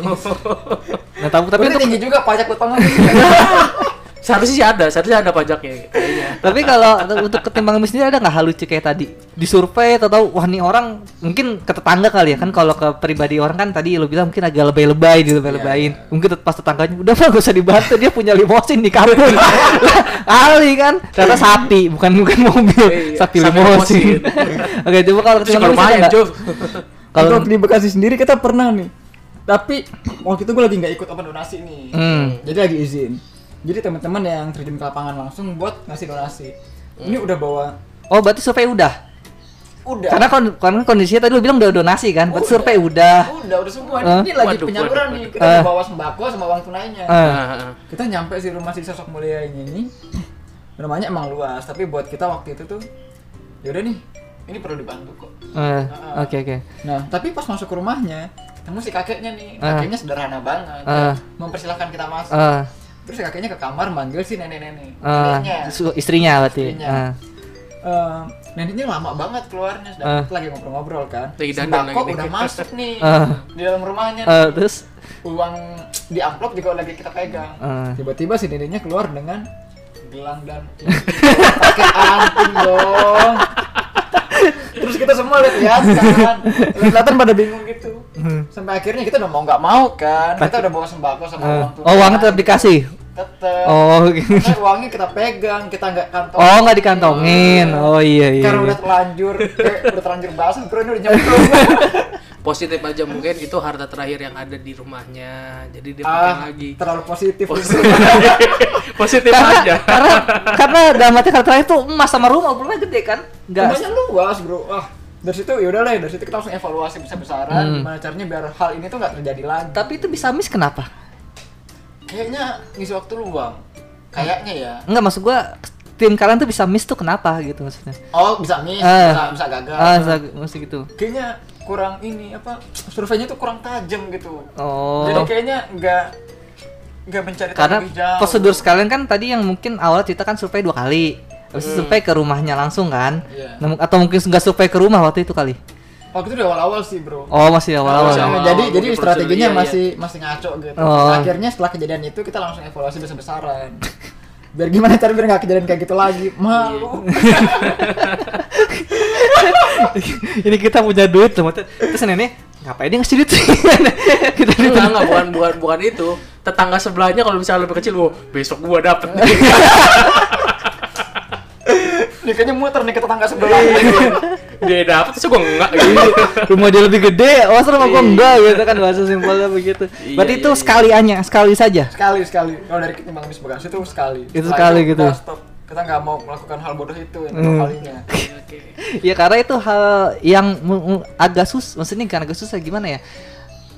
nah tapi tapi Tapi untuk tinggi juga pajak buat pengemis. seharusnya sih ada seharusnya ada pajaknya kayaknya Tapi kalau untuk ketimbang ngemis sendiri ada nggak hal lucu kayak tadi? Disurvei atau tahu wah nih orang mungkin ke tetangga kali ya kan kalau ke pribadi orang kan tadi lo bilang mungkin agak lebay-lebay di lebay-lebayin. Iya, Mungkin pas tetangganya udah mah gak usah dibantu dia punya limosin di kampung. Kali kan ternyata sapi bukan bukan mobil, Iya, sapi sapi limosin. Oke, coba kalau Terus ketimbang ngemis ada lumayan Kalau Kalau di Bekasi sendiri kita pernah nih. Tapi waktu itu gue lagi nggak ikut open donasi nih. Hmm. Jadi lagi izin. Jadi teman-teman yang terjun ke lapangan langsung buat ngasih donasi. Ini udah bawa Oh, berarti survei udah. udah. Karena kon karena kondisinya tadi lu bilang udah donasi kan, berarti Udah. survei udah. udah udah semua. Eh? Ini lagi Waduh, penyaluran waduh, nih. waduh. Kita Eh. bawa sembako sama uang tunainya. Nah, Kita nyampe si rumah si sosok mulia ini nih. Rumahnya emang luas, tapi buat kita waktu itu tuh yaudah nih, ini perlu dibantu kok. Oke oke. Nah, tapi pas masuk ke rumahnya, ketemu si kakeknya nih. Kakeknya sederhana banget. Ah. Mempersilahkan kita masuk. Eh, Terus si kakeknya ke kamar manggil si nenek-nenek. eh, Neneknya. su- istrinya berarti. Istrinya. Eh. Eh, neneknya lama banget keluarnya sedang Ah. kita lagi ngobrol-ngobrol kan Lagi dandan sembako lagi nih. udah masuk nih Ah. di dalam rumahnya Eh, terus uang di amplop juga lagi kita pegang Ah. tiba-tiba si neneknya keluar dengan gelang dan pakai anting dong terus kita semua lihat lihat kan kelihatan pada bingung gitu sampai akhirnya kita udah mau nggak mau kan kita udah bawa sembako sama Eh, uang tunai oh uangnya tetap dikasih. Tetep Oh, gitu. Karena uangnya kita pegang kita nggak kantong Oh nggak dikantongin. Oh iya iya. karena iya. udah terlanjur eh, udah terlanjur basah bro ini udah nyemplung positif aja mungkin itu harta terakhir yang ada di rumahnya jadi dia pakai ah lagi terlalu positif positif, positif karena, aja karena karena dalam arti kata terakhir tuh emas sama rumah rumahnya gede kan? Enggak. rumahnya luas bro ah dari situ yaudah lah dari situ kita langsung evaluasi besar-besaran Hmm. gimana caranya biar hal ini tuh nggak terjadi lagi Tapi itu bisa miss kenapa? Kayaknya ngisi waktu luang kayaknya ya Enggak maksud gua tim kalian tuh bisa miss tuh kenapa gitu maksudnya? oh bisa miss Ah. bisa, bisa gagal Ah, sa- mesti gitu. kayaknya kurang ini apa surveinya tuh kurang tajam gitu Oh. jadi kayaknya nggak nggak mencari Karena lebih jauh prosedur sekalian kan tadi yang mungkin awal kita kan survei dua kali. Habis itu survei ke rumahnya langsung kan? Iya. Nah, atau mungkin nggak survei ke rumah waktu itu kali? Waktu itu di awal-awal sih bro Oh masih awal-awal. Masih ya? awal. jadi jadi strateginya iya, iya. masih masih ngaco gitu Oh. akhirnya setelah kejadian itu kita langsung evaluasi besar-besaran biar gimana cara biar nggak kejadian kayak gitu lagi malu Ini kita punya duit loh. Terus nenek ngapain dia ngasih duit? kita duit. enggak enggak bukan bukan bukan itu tetangga sebelahnya kalau misalnya lebih kecil oh besok gua dapet nih nih kayaknya muter nih ke tetangga sebelah dia dapet terus gua enggak gitu rumah dia lebih gede, oh rumah gua Iya. enggak gitu kan bahasa simpelnya begitu. Iya, Berarti iya, itu iya. sekali hanya, sekali saja. sekali sekali kalau dari ketimbang habis bekas itu sekali Itu Setelah sekali gitu. stop kita nggak mau melakukan hal bodoh itu yang Hmm. kalinya oke Ya karena itu hal yang agak sus, maksudnya kan agak susah gimana ya?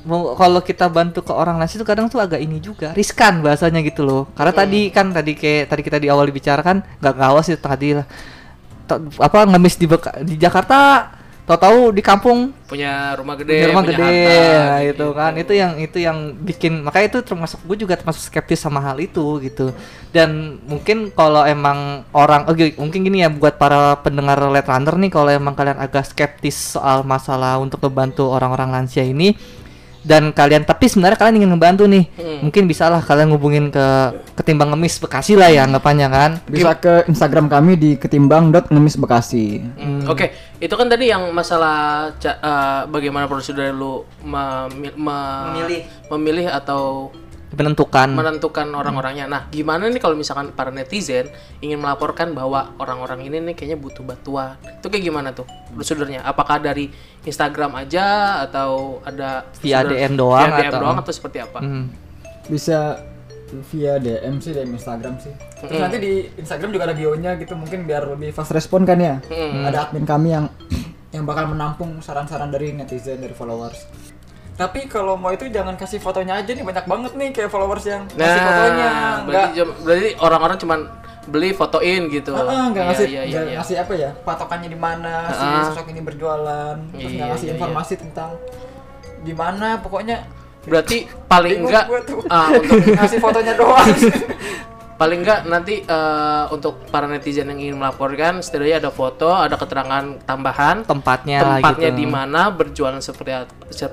Mau kalau kita bantu ke orang lain itu kadang tuh agak ini juga riskan bahasanya gitu loh. Karena tadi kan tadi kayak tadi kita di awal dibicarakan nggak ngawas itu tadi lah. Apa ngemis di Beka- di Jakarta tahu-tahu di kampung. Punya rumah gede punya rumah punya gede harta, nah, gitu. itu kan. Itu yang itu yang bikin makanya itu termasuk gue juga termasuk skeptis sama hal itu gitu. Dan mungkin kalau emang orang oke mungkin gini ya buat para pendengar Let Runner nih kalau emang kalian agak skeptis soal masalah untuk membantu orang-orang lansia ini dan kalian tapi sebenarnya kalian ingin membantu nih Hmm. mungkin bisalah kalian ngubungin ke ketimbang ngemis Bekasi lah ya anggapannya kan bisa ke Instagram kami di ketimbang.ngemisbekasi Hmm, Oke, itu kan tadi yang masalah eh, bagaimana prosedur lu memi- me- Memilih. memilih atau menentukan menentukan orang-orangnya. Nah, gimana nih kalau misalkan para netizen ingin melaporkan bahwa orang-orang ini nih kayaknya butuh bantuan? Itu kayak gimana tuh prosedurnya? Apakah dari Instagram aja atau ada Via DM doang via DM atau- doang atau seperti apa? Hmm. bisa via DM sih DM Instagram sih terus Hmm. nanti di Instagram juga ada bio-nya gitu mungkin biar lebih fast respon kan ya Hmm. ada admin kami yang yang bakal menampung saran-saran dari netizen dari followers tapi kalau mau itu jangan kasih fotonya aja nih banyak banget nih kayak followers yang kasih fotonya Nah, nggak berarti, jam- berarti orang-orang cuman beli fotoin gitu. Ah, ah, nggak Iya, ngasih iya, iya, nggak iya. ngasih apa ya patokannya di mana si Ah. sosok ini berjualan terus nggak Iya, ngasih iya, informasi tentang di mana pokoknya Berarti paling enggak tuh. ah, untuk ngasih fotonya doang paling enggak nanti eh, untuk para netizen yang ingin melaporkan setidaknya ada foto, ada keterangan tambahan tempatnya tempatnya gitu. di mana, berjualan seperti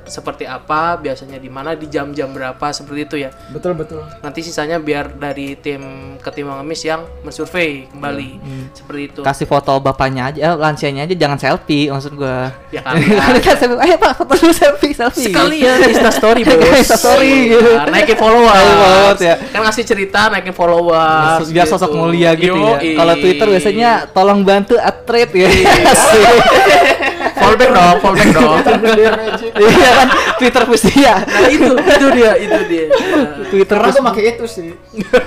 seperti apa, biasanya di mana, di jam-jam berapa seperti itu ya. betul betul Nanti sisanya biar dari tim ketimbang ngemis yang mensurvei kembali seperti itu. kasih foto bapaknya aja, eh, lansianya aja jangan selfie maksud gua. Ya kan selfie, ayo pak foto dulu selfie, selfie. Sekalian Insta story bos. Insta story, gitu. Iya, naikin followers, ya. Kan ngasih cerita naikin followers. biar sosok gitu. mulia gitu Yoi. ya. Kalau Twitter biasanya tolong bantu atret ya. Iya. fallback dong, fallback dong. Iya kan Twitter pasti ya. Nah itu, itu dia, itu dia. Twitter karena gue pakai itu sih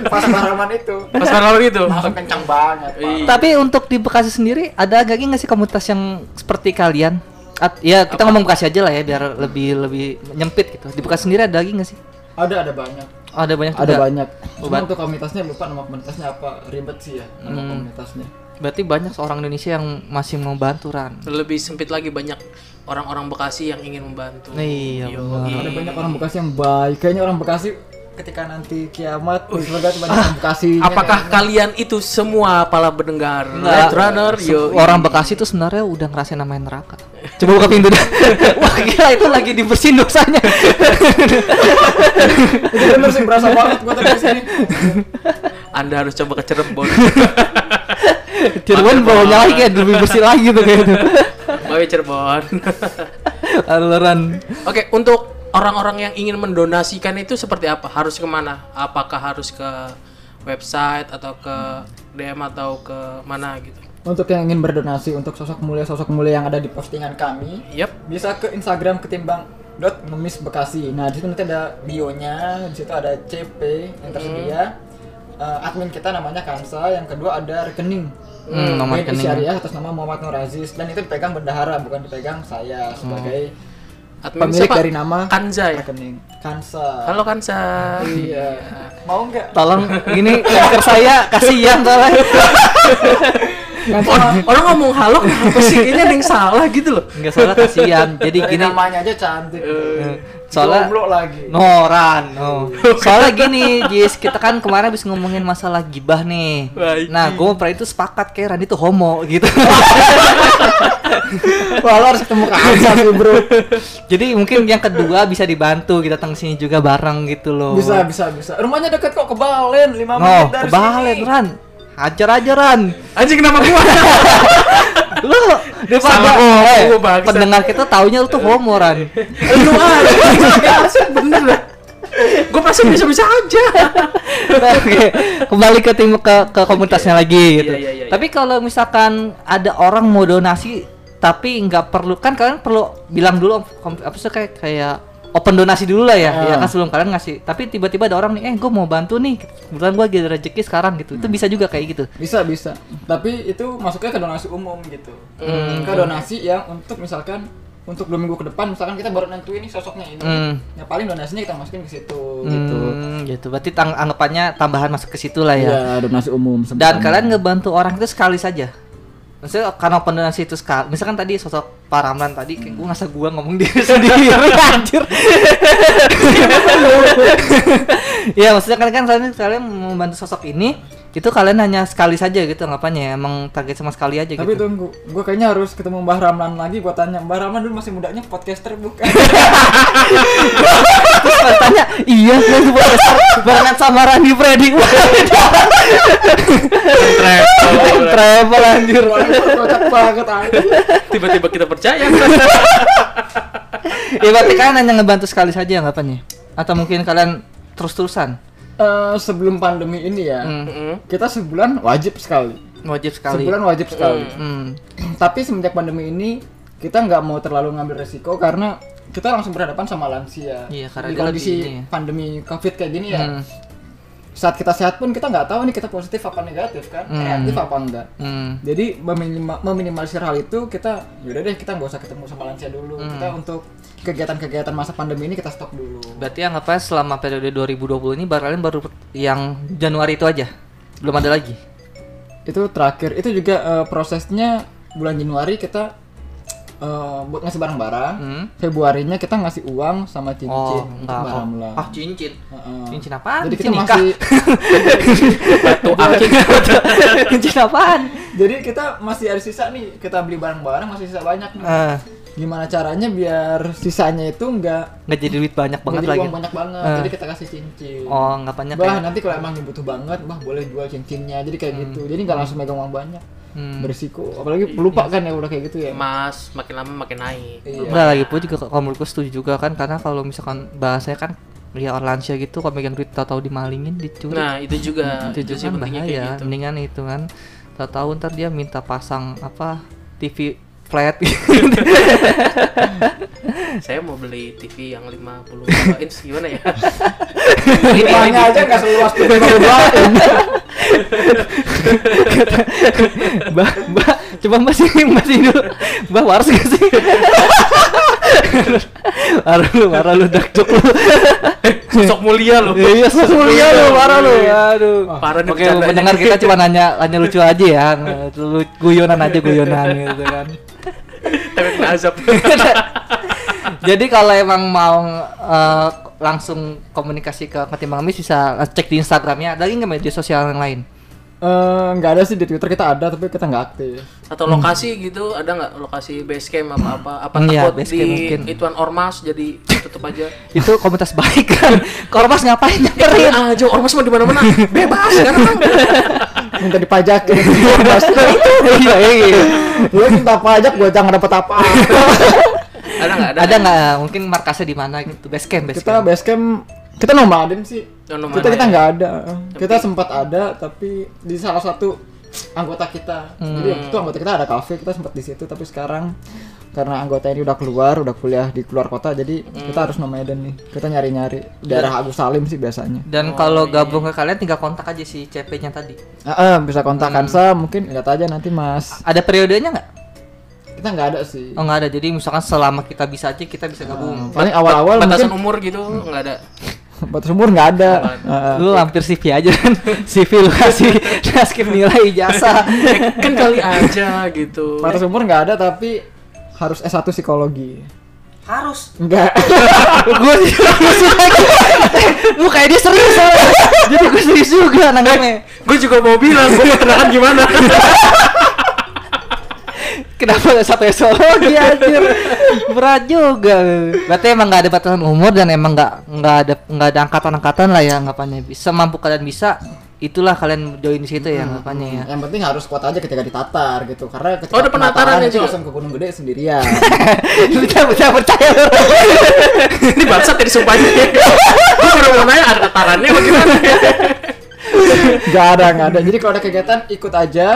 pas halaman itu Pas malam itu. langsung kencang banget. Iya. Tapi untuk di Bekasi sendiri ada gak nggak sih komunitas yang seperti kalian? At- ya kita ngomong Bekasi aja lah ya biar lebih lebih nyempit gitu. Di Bekasi sendiri ada lagi nggak sih? ada ada banyak ada banyak ada juga. banyak cuma Obat. untuk komunitasnya lupa nama komunitasnya apa ribet sih ya nama Hmm. komunitasnya Berarti banyak seorang Indonesia yang masih mau bantu Ran. Lebih sempit lagi banyak orang-orang Bekasi yang ingin membantu. Iya, ada banyak orang Bekasi yang baik kayaknya orang Bekasi ketika nanti kiamat tuh banyak yang Bekasi. Apakah kalian itu semua para pendengar Runner? Yo, orang Bekasi tuh sebenarnya udah ngerasain namanya neraka. Coba buka pintu dah. Wah gila itu lagi dibersihin dosanya. Itu bener sih berasa banget gua tadi di sini. Anda harus coba ke Cirebon. Cirebon bawahnya lagi kayak lebih bersih lagi tuh kayak itu. Mau ya Cirebon. Aluran. Oke, untuk orang-orang yang ingin mendonasikan itu seperti apa? Harus ke mana? Apakah harus ke website atau ke DM atau ke mana gitu? Untuk yang ingin berdonasi untuk sosok mulia sosok mulia yang ada di postingan kami, Yep. bisa ke Instagram ketimbang dot ngemis bekasi. Nah di situ nanti ada bionya, di situ ada CP yang tersedia. Eh, admin kita namanya Kansa, yang kedua ada rekening. Hmm, nomor rekening. Syariah atas nama Muhammad Nur Aziz dan itu dipegang bendahara bukan dipegang saya sebagai Admin pemilik siapa? dari nama Kanza ya? rekening Kansa. Halo Kansa. Iya. Mau nggak? Tolong gini anchor saya kasihan soalnya. Orang, orang ngomong halo kenapa sih? Ini ada yang salah gitu loh. Enggak salah kasihan. Jadi dari gini namanya aja cantik. Eh, soalnya lagi. Noran, no. Soalnya gini, Jis, kita kan kemarin habis ngomongin masalah gibah nih. Baik. Nah, gue pernah itu sepakat kayak Randy tuh homo gitu. Wah, lo harus ketemu Kansa sih, Bro. Jadi mungkin yang kedua bisa dibantu kita datang sini juga bareng gitu loh. Bisa, bisa, bisa. Rumahnya deket kok ke Balen, 5 No, menit dari kebalik sini. Ran. Hajar aja Ran. Anjing kenapa gua? Lu daripada Salah homo, eh, pendengar kita taunya lu tuh homo Ran. Lu aja. bener lah. Gue pasti bisa-bisa aja. Nah, Oke, kembali ke tim ke, ke komunitasnya lagi gitu. Iya, iya, iya, iya. Tapi kalau misalkan ada orang mau donasi tapi nggak perlu kan kalian perlu bilang dulu apa sih kayak kayak open donasi dulu lah ya, Ah. ya kan sebelum kalian ngasih. Tapi tiba-tiba ada orang nih, eh gue mau bantu nih, kebetulan gue ada rezeki sekarang gitu. Itu bisa juga kayak gitu. Bisa, bisa. Tapi itu masuknya ke donasi umum gitu. Hmm. Ke donasi yang untuk misalkan untuk dua minggu ke depan misalkan kita baru nentuin nih sosoknya ini. Hmm. Ya paling donasinya kita masukin ke situ gitu. Hmm, gitu. Berarti tang- anggapannya tambahan masuk ke situ lah ya. Iya, donasi umum. Dan sebutannya. kalian ngebantu orang itu sekali saja. Maksudnya karena open donasi itu sekali. Misalkan tadi sosok Pak Ramlan tadi, kayak gue ngerasa gue ngomong diri sendiri, anjir. Iya, maksudnya kan kan kalian kalian membantu sosok ini, itu kalian hanya sekali saja gitu ngapainnya? Emang target sama sekali aja Tapi gitu. tunggu, gue kayaknya harus ketemu Mbah Ramlan lagi buat tanya Mbah Ramlan dulu masih mudanya podcaster bukan? Terus kalau tanya, iya gue tuh barengan sama Randy Freddy. Travel anjir. Kocak banget aja. Tiba-tiba kita percaya. ya berarti kalian hanya ngebantu sekali saja anggapannya atau mungkin kalian terus-terusan Eh, sebelum pandemi ini ya, Hmm. Mm-mm. kita sebulan wajib sekali. wajib sekali Sebulan wajib sekali. Hmm. Tapi semenjak pandemi ini kita nggak mau terlalu ngambil resiko karena kita langsung berhadapan sama lansia. Iya, karena di kondisi pandemi covid kayak gini ya. Hmm. Saat kita sehat pun kita nggak tahu nih kita positif apa negatif kan, Hmm. reaktif apa enggak. Hmm. Jadi meminima- meminimalisir hal itu kita yaudah deh kita nggak usah ketemu sama lansia dulu. Hmm. Kita untuk kegiatan-kegiatan masa pandemi ini kita stop dulu. Berarti anggapnya selama periode 2020 ini baru kalian baru yang Januari itu aja. Belum ada lagi. Itu terakhir itu juga eh, prosesnya bulan Januari kita eh, buat ngasih barang-barang. Hmm. Februarinya kita ngasih uang sama cincin Oh, untuk enggak. Mbak Oh. Ramla. Ah, cincin. Heeh. Cincin apaan? Jadi kita Cincin masih Batu akik. cincin apaan? jadi kita masih ada sisa nih. Kita beli barang-barang masih sisa banyak nih. Eh, Gimana caranya biar sisanya itu enggak nggak jadi duit banyak banget jadi lagi. uang banyak banget. Eh. Jadi kita kasih cincin. Oh, anggapannya Bah, kayak nanti kalau emang butuh banget, bah boleh jual cincinnya. Jadi kayak gitu. Jadi nggak langsung megang uang banyak. Hmm. Berisiko. Apalagi pelupa kan ya udah kayak gitu ya. Mas, makin lama makin naik. Iya. Enggak lagi pun juga kalau menurutku setuju juga kan karena kalau misalkan bahasanya kan ya orang lansia gitu kalau megang duit tahu-tahu dimalingin dicuri Nah, itu juga itu sih juga kan pentingnya bahaya kayak gitu. mendingan itu kan tahu-tahu ntar dia minta pasang apa TV flat. Saya mau beli TV yang 52 inch gimana ya? Rumahnya aja nggak seluas tuh mbak mbak coba mbak sini mbak sini dulu. Mbak waras gak sih? Marah lu marah lu dak lu. Sosok mulia loh. iya sosok mulia lu marah lu. Aduh Parah nih oke pendengar kita cuma nanya nanya lucu aja ya. Lu- guyonan aja guyonan gitu kan Kena azab. Jadi kalau emang mau eh, langsung komunikasi ke Ketimbang Mis bisa cek di Instagramnya. Ada lagi nggak media sosial yang lain? Eh, nggak ada sih di Twitter kita ada tapi kita nggak aktif. Atau lokasi gitu, ada nggak lokasi base camp apa apa? Apa Hmm, iya, takut base di mungkin. ituan ormas jadi tutup aja? Itu komunitas baik kan. Kormas ngapain nyamperin? Ah, aja ormas mah di mana-mana bebas kan? Minta dipajakin. Iya, iya. Lu minta pajak gua jangan dapat apa. ada nggak? Ada nggak mungkin markasnya di mana gitu? Base camp, base kita camp. base camp kita nomaden sih. Oh, nomaden. Kita kita nggak ada. Kita sempat ada tapi di salah satu anggota kita. Jadi waktu itu anggota kita ada kafe, kita sempat di situ tapi sekarang karena anggota ini udah keluar, udah kuliah di keluar kota, jadi kita harus nomaden nih. Kita nyari-nyari daerah Agus Salim sih biasanya. Dan kalau gabung ke kalian tinggal kontak aja si CP-nya tadi. Ah, ah, bisa kontak Kansa, mungkin lihat aja nanti Mas. Ada periodenya nggak? Kita nggak ada sih. Oh nggak ada. Jadi misalkan selama kita bisa aja kita bisa gabung. Paling awal-awal Batasan mungkin umur gitu nggak ada. Batas umur nggak ada. Lu hampir CV aja kan. CV lu kasih transkrip nilai ijazah. Eh, kan kali aja gitu. Batas umur nggak ada tapi harus S1 psikologi. Harus. Enggak. gue lu kayak dia serius jadi gue serius juga nanggapnya Gue juga mau bilang, gue mau tenangan gimana? Kenapa ada satu esologi anjir berat juga berarti emang nggak ada batasan umur dan emang nggak nggak ada nggak ada angkatan-angkatan lah ya anggapannya bisa mampu kalian bisa itulah kalian join di situ ya anggapannya ya Yang penting harus kuat aja ketika ditatar gitu. Karena ketika Oh, ada penatarannya itu juga? langsung ke Gunung Gede sendirian. lu jangan bisa percaya Ini bangsat ya disumpahin. Gue baru mau nanya ada tatarannya bagaimana? Gak ada, gak ada. Jadi kalau ada kegiatan ikut aja.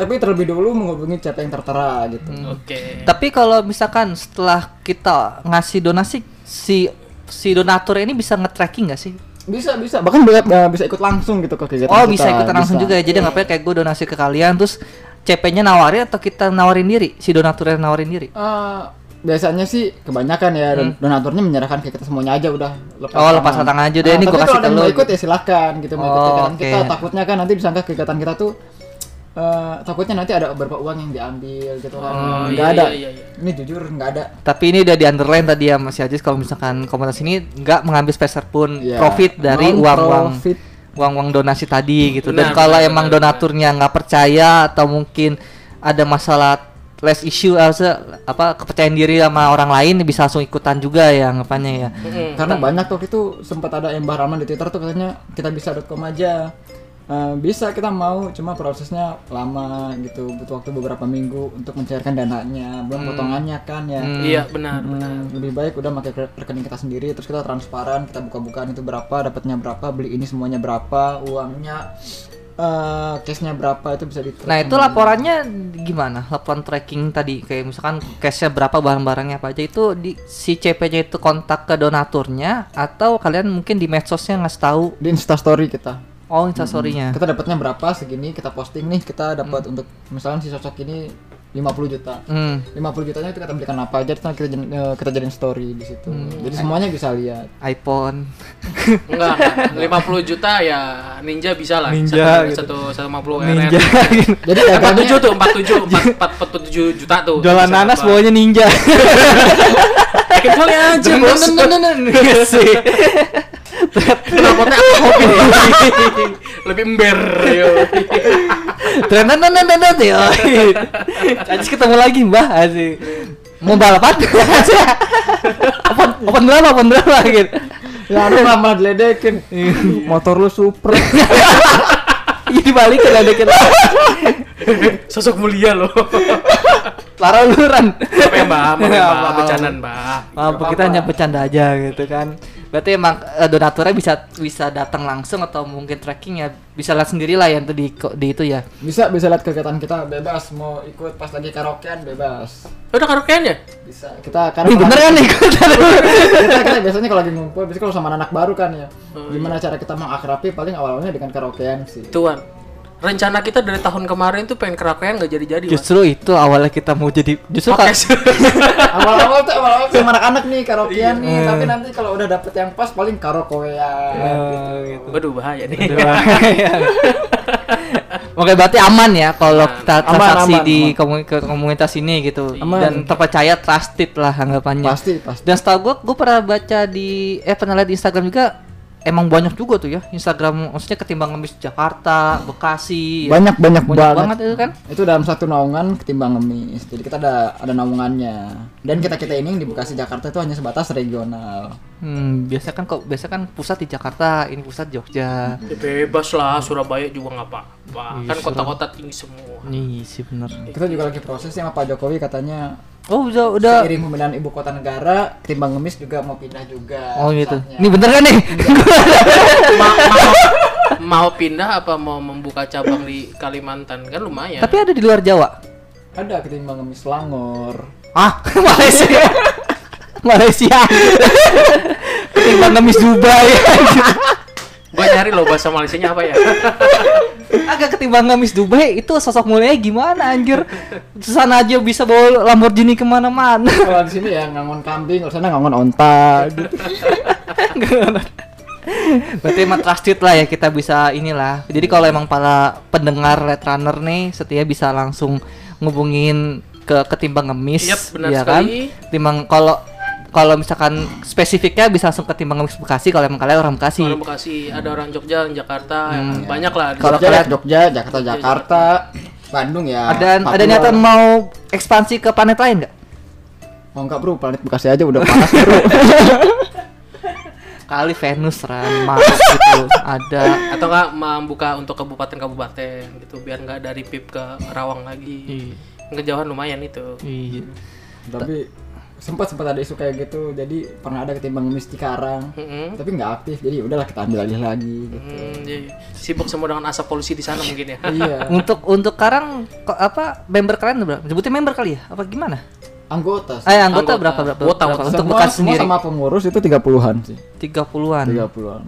Tapi terlebih dulu menghubungi siapa yang tertera gitu. Oke. tapi kalau misalkan setelah kita ngasih donasi si si donatur ini bisa nge-tracking nggak sih Bisa, bisa. Bahkan bisa, bisa ikut langsung gitu ke kegiatan Oh kita. bisa ikutan langsung juga ya. Jadi nggak apa kayak gue donasi ke kalian terus CP-nya nawarin atau kita nawarin diri? Si donaturnya nawarin diri. Eh, biasanya sih kebanyakan ya don- donaturnya menyerahkan ke kita semuanya aja udah lepas Hmm. Oh, lepas tangan aja deh, ini tapi gua kasih kalau ada ke yang lu mau ikut gitu. ya silakan gitu mau ikut Oh, kegiatan oke. kita takutnya kan nanti disangka kegiatan kita tuh eh, takutnya nanti ada beberapa uang yang diambil gitu kan Oh, nggak iya, ada iya, iya, iya. ini jujur nggak ada Tapi ini udah di underline tadi ya Mas Yajis kalau misalkan komunitas ini nggak mengambil speser pun Ya, profit dari uang-uang uang-uang donasi tadi gitu. Dan kalau benar, emang benar, donaturnya nggak percaya atau mungkin ada masalah less issue eh, se- apa kepercayaan diri sama orang lain bisa langsung ikutan juga ya anggapannya ya. Mm-mm. karena banyak tuh itu sempat ada yang Rahman di Twitter tuh katanya kita bisa.com aja Eh, bisa kita mau cuma prosesnya lama gitu butuh waktu beberapa minggu untuk mencairkan dananya belum potongannya kan ya Hmm. Iya benar benar. Hmm, lebih baik udah pakai re- rekening kita sendiri terus kita transparan kita buka-bukaan itu berapa dapatnya berapa beli ini semuanya berapa uangnya eh cashnya berapa itu bisa di Nah itu laporannya gimana? Laporan tracking tadi kayak misalkan cashnya berapa barang-barangnya apa aja itu di si CP-nya itu kontak ke donaturnya atau kalian mungkin di medsosnya ngasih tahu di instastory kita oh instastorynya. kita dapatnya berapa segini kita posting nih kita dapat untuk misalnya si sosok ini 50 juta Hmm, 50 jutanya itu kita belikan apa aja kita jadiin- eh, kita jadiin story di situ Hmm. jadi semuanya bisa lihat iPhone. Enggak, enggak. 50 juta ya ninja bisa lah. Ninja satu, gitu. satu, 150 Ninja. RR. jadi Eh, dagangnya 47 tuh, 47, 4, 47 juta tuh. Jualan nanas dapat. bawanya ninja. Ya, kecuali aja, bos. Kenapa aku hobi Lebih ember, yo. Trenan trenan trenan ya. Aja ketemu lagi Mbah asik. Mau balapan? Apa apa berapa? Apa berapa gitu. ya aduh malah diledekin motor lu super Jadi balik ada kita. Sosok mulia loh. Lara luran. Apa ya, Mbak? Ya, Mbak. Bercandaan, Mbak. Maaf, kita hanya bercanda aja gitu kan. Berarti emang eh, donaturnya bisa bisa datang langsung atau mungkin tracking ya bisa lihat sendiri lah yang di di itu ya. bisa bisa lihat kegiatan kita bebas mau ikut pas lagi karaokean bebas Udah karaokean ya? bisa kita karena Ini bener kan nih? kita, kita biasanya kalau lagi ngumpul biasanya kalau sama anak baru kan ya gimana cara kita mengakrabi paling awalnya dengan karaokean sih Tuan. Rencana kita dari tahun kemarin tuh pengen karaokean nggak jadi-jadi Mas. Justru itu awalnya kita mau jadi justru kan awal-awal tuh awal-awal tuh sama anak-anak nih karaokean nih tapi nanti kalau udah dapet yang pas paling karaokean Waduh bahaya nih. Oke berarti aman ya kalau kita transaksi aman, di aman. komunitas ini gitu Aman. dan terpercaya trusted lah anggapannya. pasti pasti Dan setahu gue, gue pernah baca di eh pernah lihat di Instagram juga emang banyak juga tuh ya Instagram maksudnya ketimbang ngemis Jakarta, Bekasi. ya. banyak banyak, banyak banget. banget itu kan. itu dalam satu naungan ketimbang ngemis jadi kita ada ada naungannya dan kita kita ini yang di Bekasi Jakarta itu hanya sebatas regional Hmm, biasa kan kok biasa kan pusat di Jakarta, ini pusat Jogja. Ya bebas lah Surabaya juga nggak apa-apa. Iya, Kan kota-kota tinggi semua. Nih sih bener. kita juga lagi proses sama Pak Jokowi katanya Oh udah udah. seiring pemindahan ibu kota negara ketimbang ngemis juga mau pindah juga Oh gitu. pusatnya. Ini bener kan nih? Ma- mau, mau pindah apa mau membuka cabang di Kalimantan kan lumayan. Tapi ada di luar Jawa. ada ketimbang ngemis Langor Ah, Malaysia. Malaysia. Ketimbang ngemis Dubai. Gua nyari loh bahasa Malaysianya apa ya? Agak ketimbang ngemis Dubai itu sosok mulia gimana anjir? Sana aja bisa bawa Lamborghini ke mana-mana. kalau di sini ya ngangon kambing kalau sana ngangon onta gitu. Berarti emang trusted lah ya kita bisa inilah. Jadi kalau emang para pendengar Red Runner nih setia bisa langsung ngubungin ke ketimbang ngemis benar ya kan? sekali. Timbang kalau kalau misalkan spesifiknya bisa langsung ketimbang ngemis Bekasi kalau emang kalian orang Bekasi. Orang Bekasi, ada orang Jogja, orang Jakarta, banyak lah. di Kalau Jogja, kalian- Jogja Jakarta Jakarta Bandung ya Ada ada Papua. niatan mau ekspansi ke planet lain nggak? oh enggak bro planet Bekasi aja udah panas bro Kali Venus, Ran, Mars gitu. Ada. atau enggak membuka untuk kabupaten-kabupaten gitu biar nggak dari PIP ke Rawang lagi. Kejauhan lumayan itu. Iya. tapi sempat sempat ada isu kayak gitu jadi pernah ada ketimbang ngemis Cikarang Mm-mm. tapi nggak aktif jadi udahlah kita ambil alih lagi gitu. Hmm, jadi sibuk semua dengan asap polusi di sana mungkin ya. iya Untuk untuk Karang kok apa member kalian berapa? Sebutnya member kali ya? Apa gimana? anggota sih. Eh anggota, Anggota. berapa berapa? Wota, berapa? wota. Untuk semua, bekas semua sendiri sama pengurus itu 30-an sih 30-an. 30-an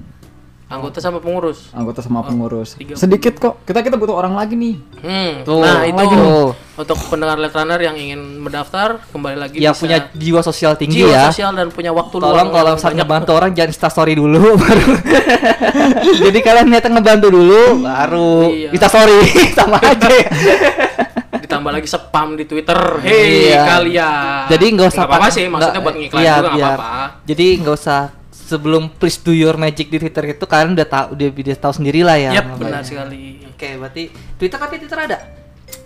Anggota sama pengurus. anggota sama pengurus tiga puluh. sedikit kok kita kita butuh orang lagi nih Hmm. Tuh, nah, itu lagi nih. untuk pendengar Let Runner yang ingin mendaftar kembali lagi Yang bisa punya jiwa sosial tinggi jiwa ya. sosial dan punya waktu Tolong luang kalau misalnya banyak. ngebantu orang jangan instastory dulu baru. Jadi kalian niatnya ngebantu dulu baru Iya. instastory sama aja ya. ditambah lagi spam di Twitter. Hei Iya. kalian. Jadi nggak usah apa-apa sih, maksudnya buat ngiklan iya, juga nggak apa-apa. Jadi nggak usah sebelum please do your magic di Twitter itu kalian udah tahu udah, udah tahu sendiri lah ya. Yap, benar sekali. Oke, berarti Twitter tapi Twitter ada?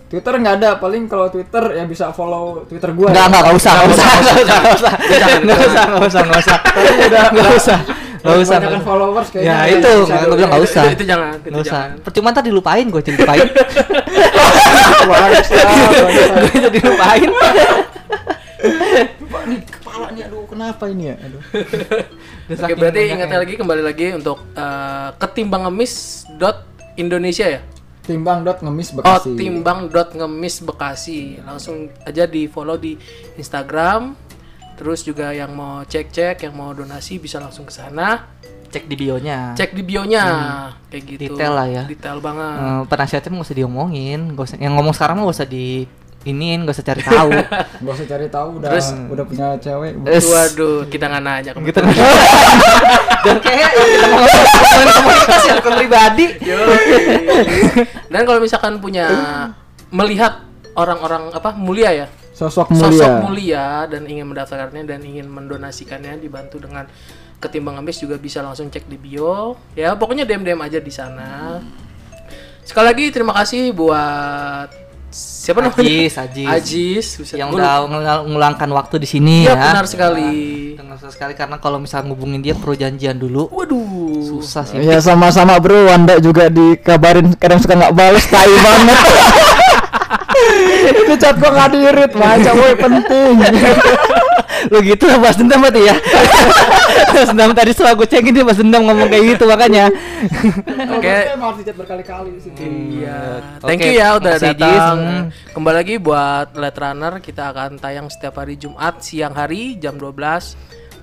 Twitter nggak ada paling kalau Twitter ya bisa follow Twitter gua Enggak, ya. enggak, enggak usah, enggak usah, enggak usah, enggak usah. Enggak usah, enggak usah, enggak usah. Tapi udah Enggak usah. Enggak usah. Kebanyakan followers kayaknya Ya nggak itu, gue bilang enggak usah. Itu- jangan, itu Nggak usah. jangan. Percuma ntar dilupain gue jadi lupain. Gue jadi lupain. Pak nih kepalanya aduh kenapa ini ya aduh Oke, berarti ingat lagi kembali lagi untuk eh, ketimbang ngemis dot Indonesia ya. timbang dot ngemis Oh, bekasi timbang dot ngemis Bekasi. Langsung aja di follow di Instagram. Terus juga yang mau cek-cek, yang mau donasi bisa langsung ke sana. Cek di bionya. Cek di bionya kayak gitu. Hmm. Detail lah ya. Detail banget. Eh, penasihatnya nggak usah diomongin, nggak usah. Yang ngomong sekarang mah nggak usah di iniin, nggak usah cari tahu. gak usah cari tahu udah Terus- udah punya cewek Eh, Waduh, kita nggak nanya gitu. Dan kayak yang kita mau ngomongin komunitas ya akun pribadi. Dan kalau misalkan punya melihat orang-orang apa mulia ya, sosok mulia sosok mulia dan ingin mendaftarkannya dan ingin mendonasikannya dibantu dengan ketimbang ngemis juga bisa langsung cek di bio. Ya, pokoknya DM-DM aja di sana. Sekali lagi terima kasih buat siapa namanya? Ajis, Ajis. Ajis, yang udah ngel- ngulangkan waktu di sini Iya, ya. benar sekali. Benar sekali karena kalau misalnya ngubungin dia perlu janjian dulu. Waduh. Susah sih. ya sama-sama bro Wanda juga dikabarin kadang suka nggak bales tai banget ini chat gua nggak dirit baca woi penting Lu gitu lah bahas dendam berarti ya. bahas dendam tadi setelah gue cekin dia bahas dendam ngomong kayak gitu makanya. Oke. emang harus dicat berkali-kali di sini Iya. Thank you ya udah datang. Jis. Hmm. Kembali lagi buat Let Runner kita akan tayang setiap hari Jumat siang hari jam 12.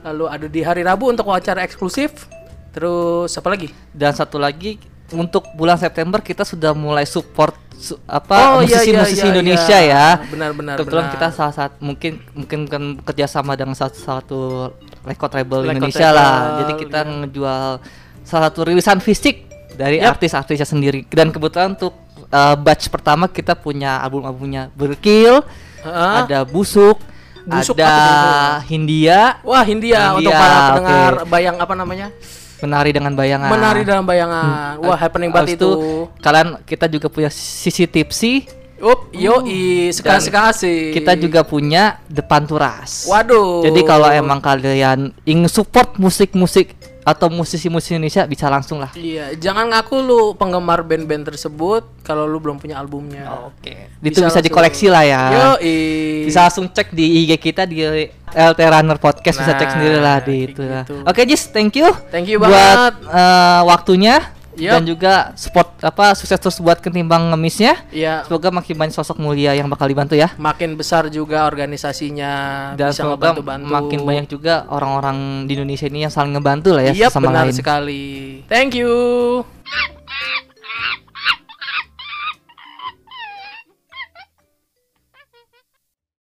Lalu ada di hari Rabu untuk wawancara eksklusif. Terus apa lagi? Dan satu lagi untuk bulan September kita sudah mulai support su- apa Oh, iya, musisi-musisi iya, iya, Indonesia iya. ya. Benar-benar, Kebetulan benar. kita salah satu mungkin mungkin kan kerjasama dengan salah satu record label Record Indonesia label, lah. Jadi kita iya. ngejual salah satu rilisan fisik dari Yap. artis-artisnya sendiri. Dan kebetulan untuk uh, batch pertama kita punya album-albumnya Berkil, Heeh. ada Busuk, Busuk ada? Hindia, Wah, Hindia, untuk Hindia, para pendengar oke. bayang apa namanya? Menari dengan Bayangan. Menari dalam bayangan. Wah, happening Hmm. Banget itu. Kalian kita juga punya sisi tipsi. Up, yo i sekali-sekali. Kita juga punya depan turas. Waduh. Jadi kalau emang kalian ingin support musik-musik atau musisi-musisi Indonesia bisa langsung lah. Iya, jangan ngaku lu penggemar band-band tersebut kalau lu belum punya albumnya. Oke. Itu bisa, dikoleksi lah ya. Yo Bisa langsung cek di IG kita di LT Runner Podcast bisa cek Nah, sendiri lah di itu gitu. Oke Jis, thank you. Thank you buat banget. eh, waktunya Yup. dan juga support apa sukses terus buat ketimbang ngemisnya. Iya, Semoga makin banyak sosok mulia yang bakal dibantu ya. makin besar juga organisasinya Dan bisa semoga ngebantu-bantu. makin banyak juga orang-orang di Indonesia ini yang saling ngebantu lah ya Iya, sama benar lain. sekali. Thank you.